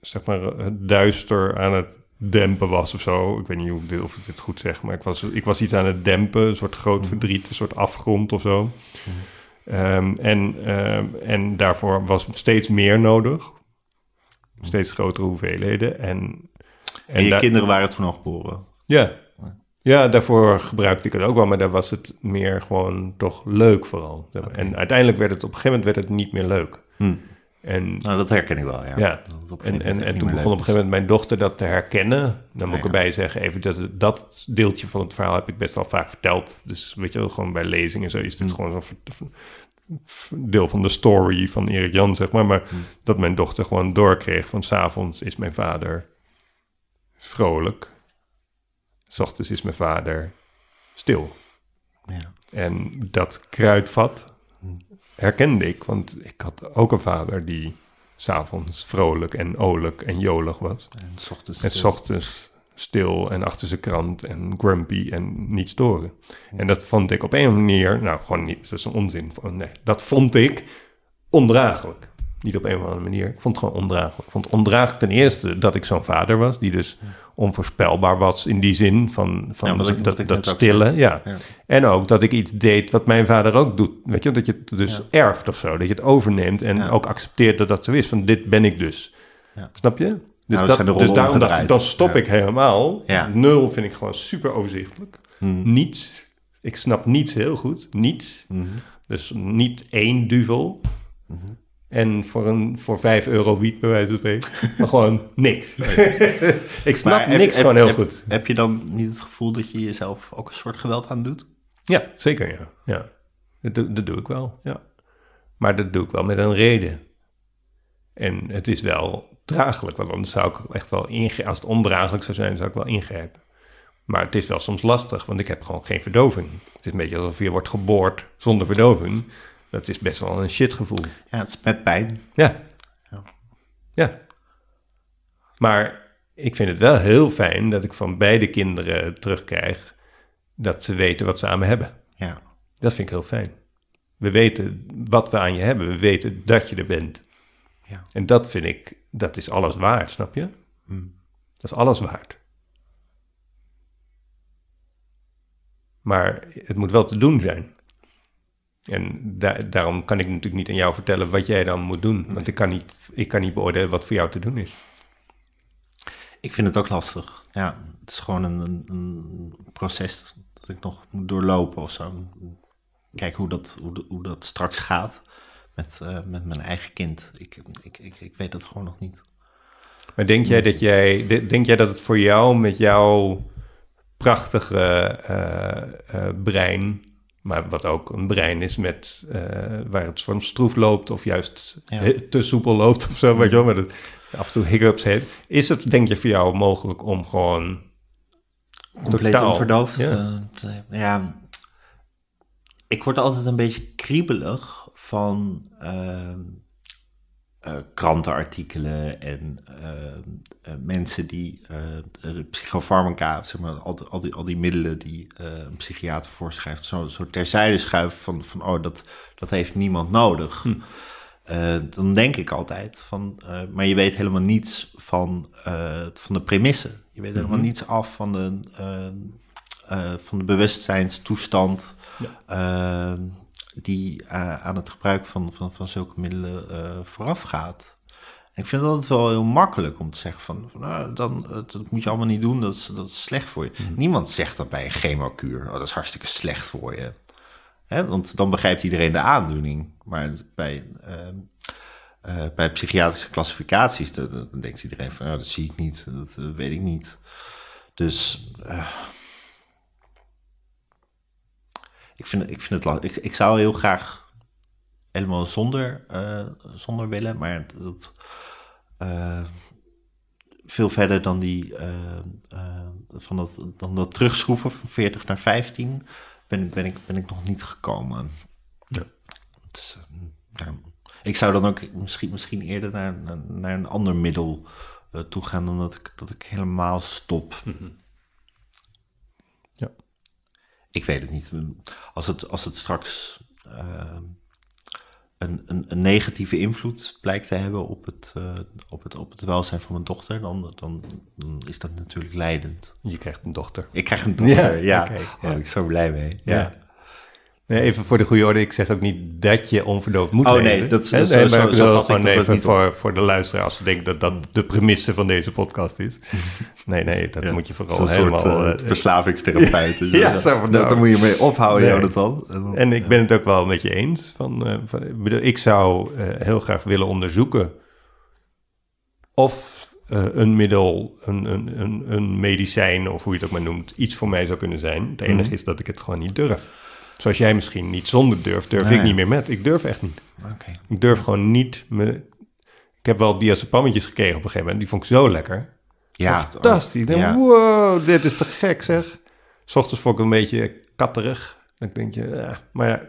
zeg maar, het duister aan het dempen was of zo. Ik weet niet hoe ik of ik dit goed zeg, maar ik was, ik was iets aan het dempen, een soort groot verdriet, een soort afgrond of zo. Ehm, en, ehm, en daarvoor was steeds meer nodig. Steeds grotere hoeveelheden. En, en je kinderen waren toen al geboren. ja. ja, daarvoor gebruikte ik het ook wel, maar daar was het meer gewoon toch leuk vooral. En uiteindelijk werd het op een gegeven moment werd het niet meer leuk. Hm. En, Nou, dat herken ik wel, ja. ja, en, en, en toen begon op een gegeven moment mijn dochter dat te herkennen. Dan moet ik erbij zeggen, even dat, dat deeltje van het verhaal heb ik best al vaak verteld. Dus weet je wel, gewoon bij lezingen zo is dit Hm. gewoon zo'n deel van de story van Erik Jan, zeg maar. Maar Hm. dat mijn dochter gewoon doorkreeg van s'avonds is mijn vader vrolijk. S ochtends is mijn vader stil. Ja. En dat kruidvat herkende ik, want ik had ook een vader die s'avonds vrolijk en olijk en jolig was. En s ochtends... En s ochtends stil en achter zijn krant en grumpy en niet storen. En dat vond ik op een manier, nou gewoon niet, dat is een onzin. Nee, dat vond ik ondraaglijk. Niet op een of andere manier. Ik vond het gewoon ondraaglijk. Ik vond het ondraaglijk ten eerste dat ik zo'n vader was, die dus onvoorspelbaar was in die zin van, van Ja, wat ik- dat, ik dat ook stille. Ja. Ja. En ook dat ik iets deed wat mijn vader ook doet. Weet je, dat je het dus erft of zo. Dat je het overneemt en ook accepteert dat dat zo is. Van dit ben ik dus. Ja. Snap je? Dus, dan dat, dus daarom dacht ik, dan stop ik helemaal. Ja. Nul vind ik gewoon super overzichtelijk. Hmm. Niets. Ik snap niets heel goed. Niets. Mhm. Dus niet één duvel. En voor, een, voor 5 euro wiet bij wijze van spreken. [LAUGHS] maar gewoon niks. [LAUGHS] ik snap Maar niks heb- gewoon heel heb- goed. Heb je dan niet het gevoel dat je jezelf ook een soort geweld aan doet? Ja, zeker ja. ja. Dat, doe, dat doe ik wel, ja. Maar dat doe ik wel met een reden. En het is wel draaglijk, want anders zou ik echt wel ingrijpen. Als het ondraaglijk zou zijn, zou ik wel ingrijpen. Maar het is wel soms lastig, want ik heb gewoon geen verdoving. Het is een beetje alsof je wordt geboord zonder verdoving. Dat is best wel een shitgevoel. Ja, het is met pijn. Ja. Ja. Ja. Maar ik vind het wel heel fijn dat ik van beide kinderen terugkrijg dat ze weten wat ze aan me hebben. Ja. Dat vind ik heel fijn. We weten wat we aan je hebben. We weten dat je er bent. Ja. En dat vind ik, dat is alles waard, snap je? Dat is alles waard. Maar het moet wel te doen zijn. En da- daarom kan ik natuurlijk niet aan jou vertellen wat jij dan moet doen. Want ik kan, niet, ik kan niet beoordelen wat voor jou te doen is. Ik vind het ook lastig. Ja, het is gewoon een, een, proces dat ik nog moet doorlopen of zo. Kijken hoe dat, hoe, hoe dat straks gaat met, eh, met mijn eigen kind. Ik, ik, ik, ik weet dat gewoon nog niet. Maar denk jij dat jij, de- denk jij dat het voor jou met jouw prachtige eh, eh, brein, maar wat ook een brein is met eh, waar het van stroef loopt of juist Ja. te soepel loopt of zo, weet je wel, maar dat af en toe hiccups heeft, is het denk je voor jou mogelijk om gewoon Compleet Totaal, onverdoofd. ja. eh, te- ja, ik word altijd een beetje kriebelig van ehm, eh, krantenartikelen en eh, eh, mensen die de psychofarmaca, zeg maar, al, die- al, die, al die middelen die een psychiater voorschrijft, zo, zo terzijde schuiven van, van oh, dat, dat heeft niemand nodig. Eh, dan denk ik altijd van, maar je weet helemaal niets van, van de premissen. Je weet helemaal niets af van de, van de bewustzijnstoestand eh, die eh, aan het gebruik van, van, van zulke middelen eh, vooraf gaat. En ik vind het altijd wel heel makkelijk om te zeggen van, van nou, dan, dat moet je allemaal niet doen, dat is, dat is slecht voor je. Niemand zegt dat bij een chemokuur, oh, dat is hartstikke slecht voor je. Hè? Want dan begrijpt iedereen de aandoening. Maar bij, ehm, eh, bij psychiatrische klassificaties, dan, dan denkt iedereen van, nou, dat zie ik niet, dat weet ik niet. Dus ik, vind, ik vind het lastig. Ik, ik zou heel graag helemaal zonder, eh, zonder willen, maar dat, eh, veel verder dan die, eh, van dat, dan dat terugschroeven van 40 naar 15 ben, ik- ben, ik, ben ik nog niet gekomen. Ja. Dus, ja. Ik zou dan ook misschien, misschien eerder naar, naar, naar een ander middel toe gaan dan dat ik, dat ik helemaal stop. Ja. Ik weet het niet. Als het, als het straks eh, een, een, een negatieve invloed blijkt te hebben op het, eh, op het, op het welzijn van mijn dochter, dan, dan, dan is dat natuurlijk leidend. Je krijgt een dochter. Ik krijg een dochter, Ja, ja. Oh, ja. ik ben zo blij mee. Ja. Ja. Nee, even voor de goede orde, ik zeg ook niet dat je onverdoofd moet Oh, leven. nee, dat is- dat nee, zo- maar zo ik gewoon even voor, voor de luisteraar, als ze denken dat dat de premisse van deze podcast is. [LAUGHS] Nee, nee, dat moet je vooral helemaal... soort eh, uh, verslavingstherapeut. [LAUGHS] Ja, eh, zo van, dat- nou. Daar moet je mee ophouden, Nee. Jonathan. En dan- En ik ben het ook wel met je eens. Van, eh, van, ik, bedoel, ik zou heel graag willen onderzoeken of een middel, een, een, een, een medicijn of hoe je het ook maar noemt, iets voor mij zou kunnen zijn. Het enige Mhm. is dat ik het gewoon niet durf. Zoals jij misschien niet zonder durft, durf Nee. ik niet meer met. Ik durf echt niet. Ik durf gewoon niet. Me... Ik heb wel diazepammetjes gekregen op een gegeven moment. Die vond ik zo lekker. Ja, Fantastisch. Ja. wow, dit is te gek zeg. S ochtends vond ik een beetje katterig. Dan denk je, ja, maar ja,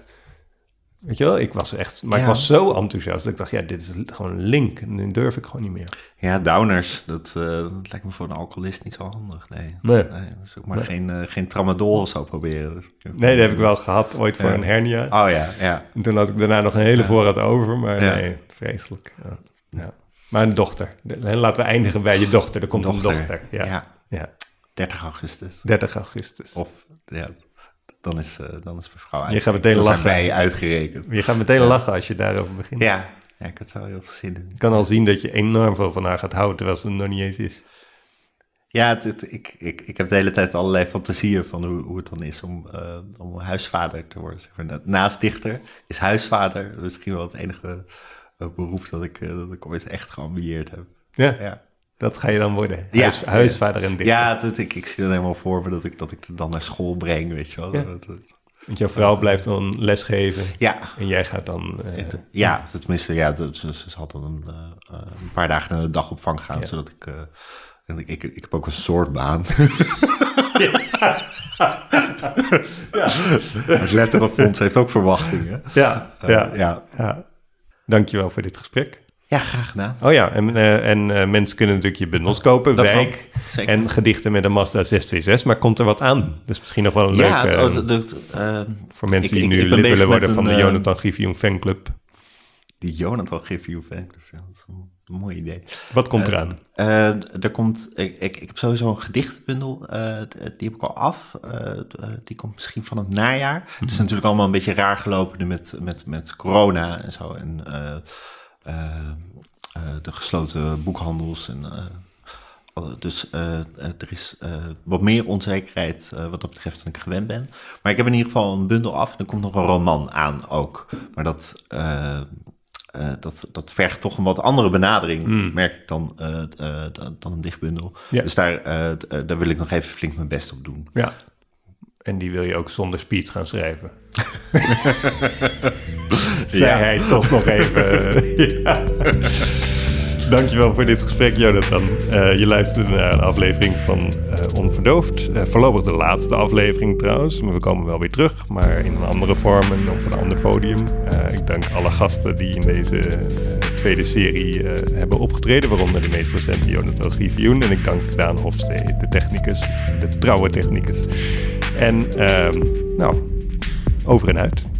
weet je wel, ik was echt, maar ik was zo enthousiast dat ik dacht, ja, dit is gewoon een link. En nu durf ik gewoon niet meer. Ja, downers, dat, eh, dat lijkt me voor een alcoholist niet zo handig. Nee, Nee. nee dus ook maar Nee. geen, eh, geen tramadol of zo proberen. Dus- Nee, dat heb ik wel gehad ooit voor Ja. een hernia. Oh ja, ja. En toen had ik daarna nog een hele voorraad over, maar nee, vreselijk. Ja. Maar een dochter. Laten we eindigen bij je dochter. Er komt een dochter. Ja. Ja. 30 augustus. 30 augustus. Of, ja, dan is, eh, dan is mevrouw Je gaat meteen lachen. wij uitgerekend. Je gaat meteen lachen als je daarover begint. Ja. ja, ik er wel heel veel zin in. Je kan al zien dat je enorm veel van haar gaat houden, terwijl ze er nog niet eens is. Ja, het, het- ik, ik, ik heb de hele tijd allerlei fantasieën van hoe, hoe het dan is om, eh, om huisvader te worden. Zeg maar. Na- Naast dichter is huisvader misschien wel het enige eh, beroep dat ik, dat ik ooit echt geambieerd heb. Ja, Ja, dat ga je dan worden. Ja. Huis, huisvader en dichter. ja het- ik, ik zie dan helemaal voor me dat ik, dat ik dan naar school breng, weet je wel. Ja. Dat- dat- Want jouw vrouw blijft dan lesgeven ja, en jij gaat dan... Het- ja, tenminste, ja, dat- ze, ze zal dan een, eh, een paar dagen naar de dagopvang gaan, Ja. zodat ik, eh, en ik, ik, ik heb ook een soort baan. [LAUGHS] Het Letterenfonds heeft ook verwachtingen. ja, ja, ja. ja. ja. Dankjewel voor dit gesprek. Ja, graag gedaan. Oh ja, en, eh, en eh, mensen kunnen natuurlijk je bundels kopen, Dat wijk zeker. en gedichten met een Mazda 626, maar komt er wat aan? Dus misschien nog wel een ja, leuke... het- eh, oh, dat- dat, eh, voor mensen ik- die ik- nu ik lid willen worden van een, de eh, Jonathan Griffioen fanclub. die Jonathan Griffioen fanclub, ja, dat is een, mooi idee. Wat komt eraan? Eh, er komt, ik, ik, ik heb sowieso een gedichtbundel, die heb ik al af. Die komt misschien van het najaar. Het is natuurlijk allemaal een beetje raar gelopen nu met, met, met corona en zo. En de gesloten boekhandels. En, eh, dus eh, eh, er is eh, wat meer onzekerheid eh, wat dat betreft dan ik gewend ben. Maar ik heb in ieder geval een bundel af en er komt nog een roman aan ook. Maar dat... eh, eh, dat, dat vergt toch een wat andere benadering, merk ik dan, eh, eh, dan, dan een dichtbundel. Ja. Dus daar, eh, eh, daar wil ik nog even flink mijn best op doen. Ja. En die wil je ook zonder speed gaan schrijven. [LAUGHS] Zei Ja. hij toch nog even. [LAUGHS] ja. Dankjewel voor dit gesprek, Jonathan. Eh, je luisterde naar een aflevering van eh, Onverdoofd. Eh, voorlopig de laatste aflevering trouwens. We komen wel weer terug, maar in een andere vorm en op een ander podium. Ik dank alle gasten die in deze tweede serie hebben opgetreden. Waaronder de meest recente Jonathan Griffioen. En ik dank Daan Hofstee, de technicus, de trouwe technicus. En ehm, nou, over en uit.